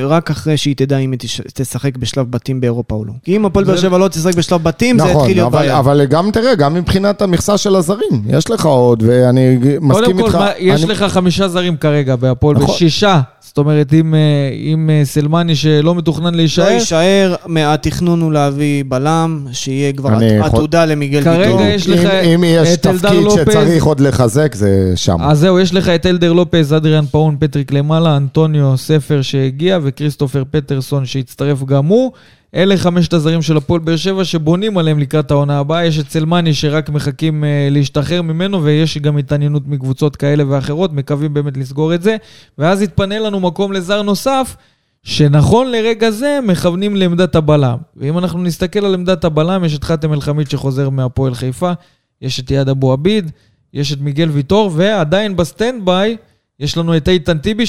רק אחרי שהיא תדע אם היא תש- תשחק בשלב בתים באירופה או לא. כי אם הפועל באר זה- שבע לא תשחק בשלב בתים, זה נכון, יתחיל להיות אבל, בעיה. אבל גם תראה, גם מבחינת המכסה של הזרים, יש לך עוד, ואני מסכים קודם כל, איתך. יש אני, לך חמישה זרים כרגע בהפועל, נכון. ושישה. זאת אומרת, עם, אה, עם אה, סלמני שלא מתוכנן לא להישאר, יישאר, התכנון הוא להביא בלם, שיהיה כבר יכול- עתודה למיגל כרגע ויטור. יש לך אם, אם יש את אלדר תפקיד לופז. שצריך עוד לחזק, זה שם. אז זהו, יש לך את אלדר לופז, אדריאן פאון, פטריק למעלה, אנטוניו ספר שהגיע, וכריסטופר פטרסון שהצטרף גם הוא. אלה חמשת הזרים של הפועל באר שבע שבונים עליהם לקראת העונה הבאה. יש את סלמני שרק מחכים אה, להשתחרר ממנו, ויש גם התעניינות מקבוצות כאלה ואחרות, מקווים באמת לסגור את זה. ואז יתפנה לנו מקום לזר נוסף, שנכון לרגע זה מכוונים לעמדת הבלם. ואם אנחנו נסתכל על עמדת הבלם, יש את חאתם עבד אלחמיד שחוזר מהפועל חיפה, יש את יעד אבו עביד, יש את מיגל ויטור, ועדיין ב standby יש לנו את איתן טיבי,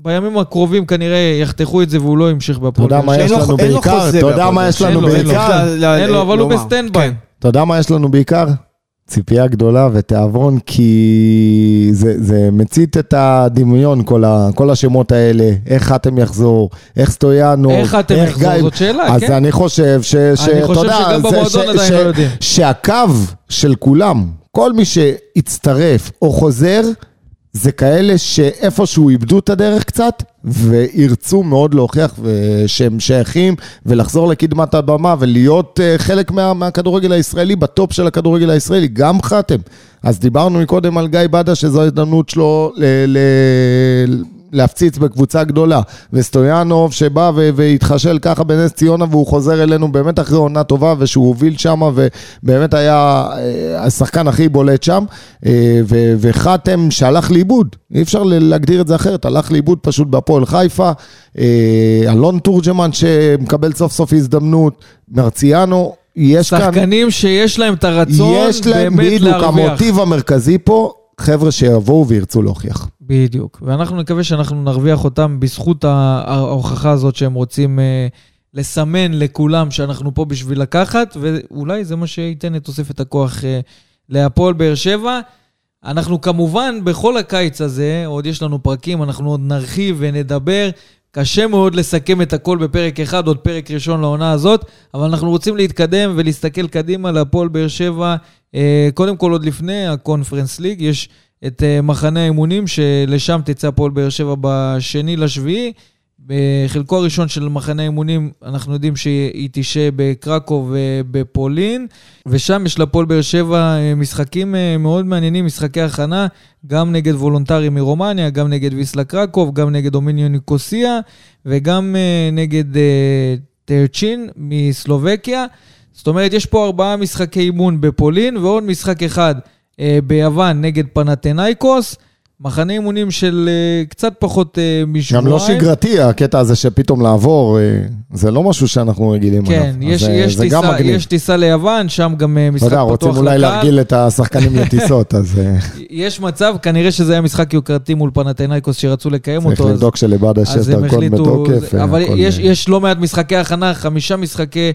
שבימים הקרובים כנראה יחתכו את זה והוא לא ימשיך אתה בהפועל. יודע מה. יש לנו אין לו בעיקר? אתה יודע מה יש. לנו. בעיקר? אין לו, אבל הוא לומר. ב standby. כן. אתה יודע מה יש לנו בעיקר? ציפייה גדולה ותיאבון, כי זה, זה מצית את הדמיון, כל, ה, כל השמות האלה, איך חתם יחזור, איך סטויאנו, איך חתם יחזור? זאת שאלה, אז כן. אני חושב ש... ש- אני אתה חושב יודע, שגם במועדון עדיין לא יודעים. שהקו של כולם, כל מי שהצטרף או חוזר, זה כאלה שאיפשהו איבדו את הדרך קצת, וירצו מאוד להוכיח שהם שייכים, ולחזור לקדמת הבמה, ולהיות uh, חלק מה, מהכדורגל הישראלי, בטופ של הכדורגל הישראלי, גם חתם. אז דיברנו מקודם על גיא בדה, שזו ההזדמנות שלו ל- ל- להפציץ בקבוצה גדולה. וסטויאנוב שבא והתחשל ככה בנס ציונה והוא חוזר אלינו באמת אחרי עונה טובה ושהוא הוביל שם ובאמת היה אה, השחקן הכי בולט שם. אה, וחתם שהלך לאיבוד, אי אפשר להגדיר את זה אחרת, הלך לאיבוד פשוט בהפועל חיפה. אה, אלון תורג'מן שמקבל סוף סוף הזדמנות, מרציאנו. יש כאן, שחקנים שיש להם את הרצון יש להם באמת בדיוק להרוויח. המוטיב המרכזי פה, חבר'ה שיבואו וירצו להוכיח. בדיוק. ואנחנו נקווה שאנחנו נרוויח אותם בזכות ההוכחה הזאת שהם רוצים אה, לסמן לכולם שאנחנו פה בשביל לקחת, ואולי זה מה שייתן את תוספת הכוח אה, להפועל באר שבע. אנחנו כמובן, בכל הקיץ הזה, עוד יש לנו פרקים, אנחנו עוד נרחיב ונדבר. קשה מאוד לסכם את הכל בפרק אחד, עוד פרק ראשון לעונה הזאת, אבל אנחנו רוצים להתקדם ולהסתכל קדימה להפועל באר שבע. אה, קודם כל, עוד לפני הקונפרנס ליג, יש את אה, מחנה האימונים, שלשם תצא הפועל באר שבע בשני לשביעי. בחלקו הראשון של מחנה האימונים, אנחנו יודעים שהיא תשהה בקרקוב ובפולין, ושם יש לפועל באר שבע אה, משחקים אה, מאוד מעניינים, משחקי הכנה, גם נגד וולונטארי מרומניה, גם נגד ויסלה קרקוב, גם נגד אומוניה ניקוסיה, וגם אה, נגד טרצ'ין מסלובקיה. זאת אומרת, יש פה ארבעה משחקי אימון בפולין, ועוד משחק אחד ביוון נגד פנתנאיקוס. מחנה אימונים של אה, קצת פחות אה, משבועיים. גם לא שגרתי, הקטע הזה שפתאום לעבור, אה, זה לא משהו שאנחנו רגילים כן. יש, אז, אה, יש, גם טיסה. יש טיסה ליוון, שם גם אה, אתה משחק יודע, פתוח רוצים אולי לקהל. להרגיל את השחקנים לטיסות, אז אה, יש מצב, כנראה שזה היה משחק יוקרתי מול פנתנאיקוס שרצו לקיים צריך אותו. אז- לבדוק שלבאדה שיש דרכון. בתוקף. אה, אבל יש, אה, יש לא מעט משחקי הכנה, חמישה משחקי אה,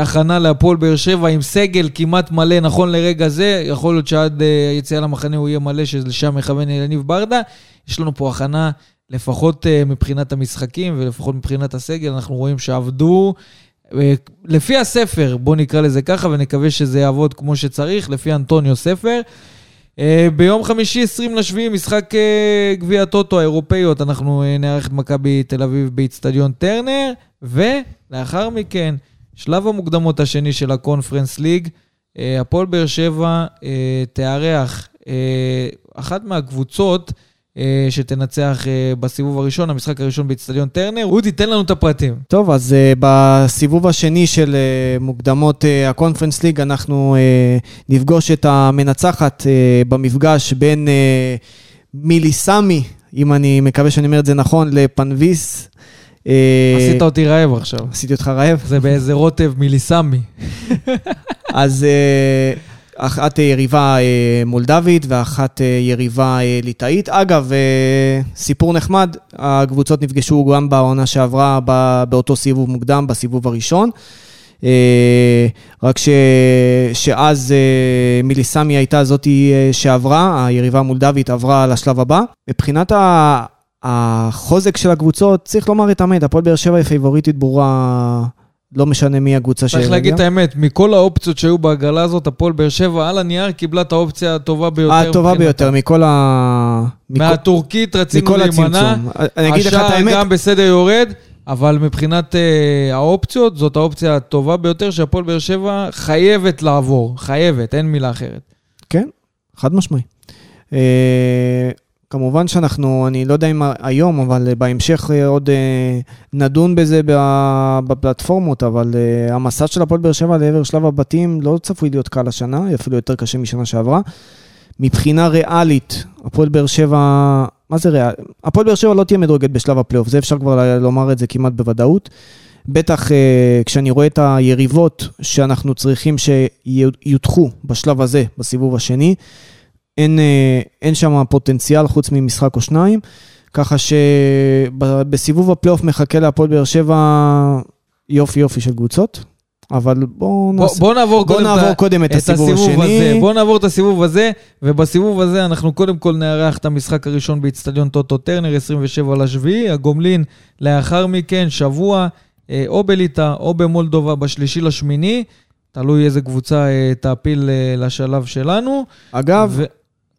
הכנה להפועל באר שבע עם סגל כמעט מלא נכון לרגע זה. יכול להיות שעד אה, היציאה למחנה הוא יהיה מלא, שלשם מכוון יניב ברדה. יש לנו פה הכנה, לפחות אה, מבחינת המשחקים ולפחות מבחינת הסגל, אנחנו רואים שעבדו. אה, לפי הספר, בואו נקרא לזה ככה, ונקווה שזה יעבוד כמו שצריך, לפי אנטוניו ספר. אה, ביום חמישי, 20 לשביעי, משחק אה, גביע הטוטו האירופאיות, אנחנו אה, נערך את מכבי תל אביב באיצטדיון טרנר, ולאחר מכן, שלב המוקדמות השני של הקונפרנס ליג, אה, הפועל באר שבע אה, תארח אה, אחת מהקבוצות שתנצח בסיבוב הראשון, המשחק הראשון באיצטדיון טרנר. אודי, תן לנו את הפרטים. טוב, אז בסיבוב השני של מוקדמות הקונפרנס ליג, אנחנו נפגוש את המנצחת במפגש בין מיליסמי, אם אני מקווה שאני אומר את זה נכון, לפנביס. Uh, עשית אותי רעב עכשיו. עשיתי אותך רעב? זה באיזה רוטב מיליסמי. אז אה, אחת יריבה אה, מולדבית ואחת אה, יריבה אה, ליטאית. אגב, אה, סיפור נחמד, הקבוצות נפגשו גם בעונה שעברה באותו סיבוב מוקדם, בסיבוב הראשון. אה, רק ש... שאז אה, מיליסמי הייתה זאתי אה, שעברה, היריבה המולדבית עברה לשלב הבא. מבחינת ה... החוזק של הקבוצות, צריך לומר את האמת, הפועל באר שבע היא פייבוריטית ברורה, לא משנה מי הקבוצה צריך להגיד את האמת, מכל האופציות שהיו בהגרלה הזאת, הפועל באר שבע על הנייר קיבלה את האופציה הטובה ביותר. הטובה. ביותר, מכל ה... מהטורקית רצינו להימנע. אני אגיד לך את השער האמת, גם בסדר יורד, אבל מבחינת אה, האופציות, זאת האופציה הטובה ביותר שהפועל באר שבע חייבת לעבור. חייבת, אין מילה אחרת. כן, חד משמעי. אה, כמובן שאנחנו, אני לא יודע אם היום, אבל בהמשך אה, עוד אה, נדון בזה בפלטפורמות, אבל אה, המסע של הפועל באר שבע לעבר שלב הבתים לא צפוי להיות קל השנה, אפילו יותר קשה משנה שעברה. מבחינה ריאלית, הפועל באר שבע, מה זה ריאלי? הפועל באר שבע לא תהיה מדורגת בשלב הפלייאוף, זה אפשר כבר לומר את זה כמעט בוודאות. בטח אה, כשאני רואה את היריבות שאנחנו צריכים שיותחו בשלב הזה, בסיבוב השני, אין, אה, אין שם פוטנציאל חוץ ממשחק או שניים, ככה שבסיבוב הפלייאוף מחכה להפועל באר שבע יופי יופי של קבוצות, אבל בואו בוא, נעשה... בוא נעבור, בוא קודם נעבור את, קודם את את הסיבוב הסיבוב השני. הזה. בוא נעבור את הסיבוב הזה, ובסיבוב הזה אנחנו קודם כל נארח את המשחק הראשון באיצטדיון טוטו טרנר, 27 לשביעי, הגומלין לאחר מכן, שבוע, אה, או בליטא או במולדובה בשלישי לשמיני, תלוי איזה קבוצה אה, תעפיל לשלב שלנו. אגב, ו...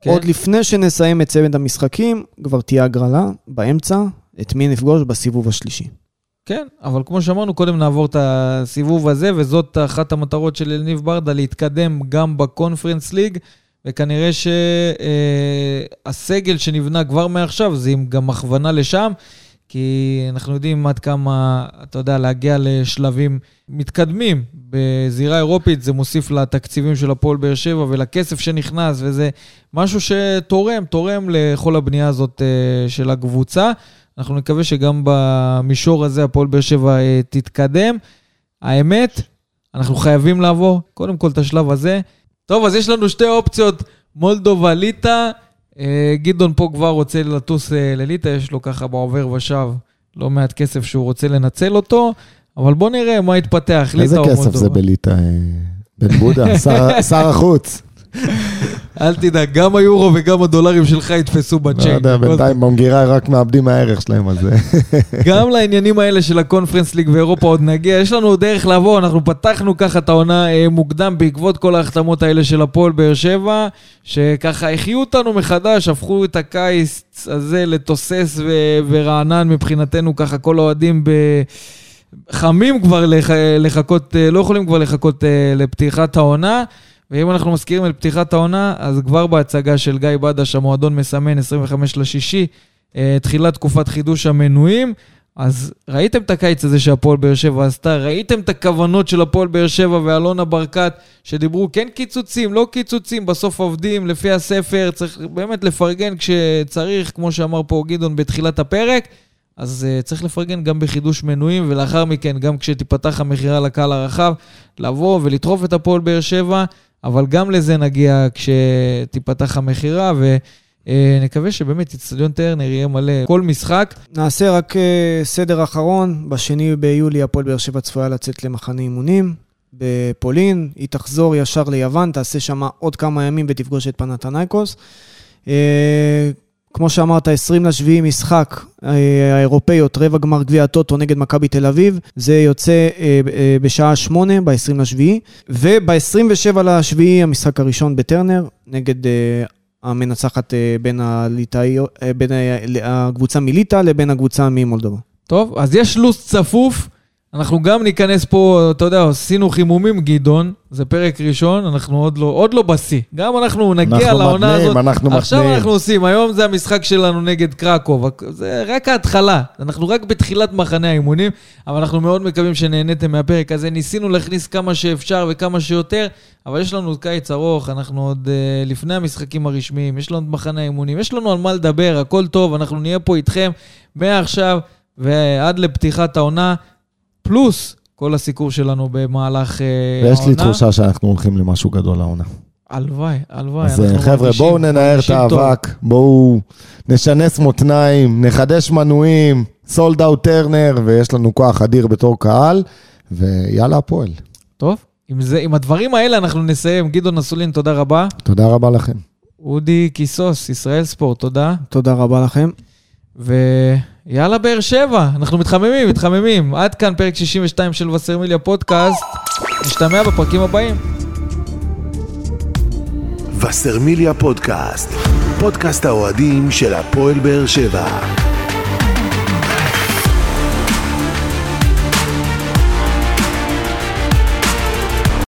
כן. עוד לפני שנסיים את צוות המשחקים, כבר תהיה הגרלה באמצע, את מי נפגוש בסיבוב השלישי. כן, אבל כמו שאמרנו, קודם נעבור את הסיבוב הזה, וזאת אחת המטרות של אליניב ברדה, להתקדם גם בקונפרנס ליג, וכנראה שהסגל שנבנה כבר מעכשיו, זה עם גם הכוונה לשם, כי אנחנו יודעים עד כמה, אתה יודע, להגיע לשלבים מתקדמים בזירה אירופית, זה מוסיף לתקציבים של הפועל באר שבע ולכסף שנכנס, וזה משהו שתורם, תורם לכל הבנייה הזאת אה, של הקבוצה. אנחנו נקווה שגם במישור הזה הפועל באר שבע אה, תתקדם. האמת, אנחנו חייבים לעבור קודם כל את השלב הזה. טוב, אז יש לנו שתי אופציות, מולדובה, ליטא. אה, גדעון פה כבר רוצה לטוס אה, לליטא, יש לו ככה בעובר ושב לא מעט כסף שהוא רוצה לנצל אותו, אבל בוא נראה מה יתפתח, איזה. כסף זה בליטא, אה, בן בודה, שר החוץ. אל תדאג, גם היורו וגם הדולרים שלך יתפסו לא בצ'ק. יודע, בינתיים במגירה רק מאבדים מהערך שלהם, אז זה... גם לעניינים האלה של הקונפרנס ליג ואירופה עוד נגיע. יש לנו עוד דרך לעבור, אנחנו פתחנו ככה את העונה אה, מוקדם בעקבות כל ההחתמות האלה של הפועל באר שבע, שככה החיו אותנו מחדש, הפכו את הקיץ הזה לתוסס ו- ורענן מבחינתנו, ככה כל האוהדים ב... חמים כבר לח... לחכות, אה, לא יכולים כבר לחכות אה, לפתיחת העונה. ואם אנחנו מזכירים את פתיחת העונה, אז כבר בהצגה של גיא בדש, המועדון מסמן 25 לשישי, אה, תחילת תקופת חידוש המנויים. אז ראיתם את הקיץ הזה שהפועל באר שבע עשתה, ראיתם את הכוונות של הפועל באר שבע ואלונה ברקת, שדיברו כן קיצוצים, לא קיצוצים, בסוף עובדים לפי הספר, צריך באמת לפרגן כשצריך, כמו שאמר פה גדעון בתחילת הפרק. אז uh, צריך לפרגן גם בחידוש מנויים, ולאחר מכן, גם כשתיפתח המכירה לקהל הרחב, לבוא ולטרוף את הפועל באר שבע, אבל גם לזה נגיע כשתיפתח המכירה, ונקווה שבאמת אצטדיון טרנר יהיה מלא כל משחק. נעשה רק אה, סדר אחרון, בשני ביולי הפועל באר שבע צפויה לצאת למחנה אימונים בפולין, היא תחזור ישר ליוון, תעשה שם עוד כמה ימים ותפגוש את פנתנייקוס. כמו שאמרת, 20 לשביעי משחק אה, האירופאיות, רבע גמר גביע הטוטו נגד מכבי תל אביב. זה יוצא אה, אה, בשעה 8, ב-20 לשביעי. וב-27 לשביעי המשחק הראשון בטרנר, נגד המנצחת בין, הליטאי, בין הקבוצה מליטא לבין הקבוצה ממולדובה. טוב, אז יש לו"ז צפוף. אנחנו גם ניכנס פה, אתה יודע, עשינו חימומים, גדעון, זה פרק ראשון, אנחנו עוד לא, עוד לא בשיא. גם אנחנו נגיע אנחנו לעונה מתניעים, הזאת. אנחנו עכשיו מתניעים. אנחנו עושים, היום זה המשחק שלנו נגד קרקוב, זה רק ההתחלה. אנחנו רק בתחילת מחנה האימונים, אבל אנחנו מאוד מקווים שנהניתם מהפרק הזה. ניסינו להכניס כמה שאפשר וכמה שיותר, אבל יש לנו עוד קיץ ארוך, אנחנו עוד uh, לפני המשחקים הרשמיים, יש לנו עוד מחנה האימונים, יש לנו על מה לדבר, הכל טוב, אנחנו נהיה פה איתכם מעכשיו ועד לפתיחת העונה. פלוס כל הסיקור שלנו במהלך אה, העונה. ויש לי תחושה שאנחנו הולכים למשהו גדול העונה. הלוואי, הלוואי. אז אנחנו אה, חבר'ה, בואו ננער את. האבק, בואו נשנס מותניים, נחדש מנויים, סולד אאוט טרנר, ויש לנו כוח אדיר בתור קהל, ויאללה הפועל. טוב, עם, זה, עם הדברים האלה אנחנו נסיים. גדעון אסולין, תודה רבה. תודה רבה לכם. אודי קיסוס, ישראל ספורט, תודה. תודה רבה לכם. ויאללה באר שבע, אנחנו מתחממים, מתחממים. עד כאן פרק 62 של וסרמיליה פודקאסט. נשתמע בפרקים הבאים. וסרמיליה פודקאסט, פודקאסט האוהדים של הפועל באר שבע.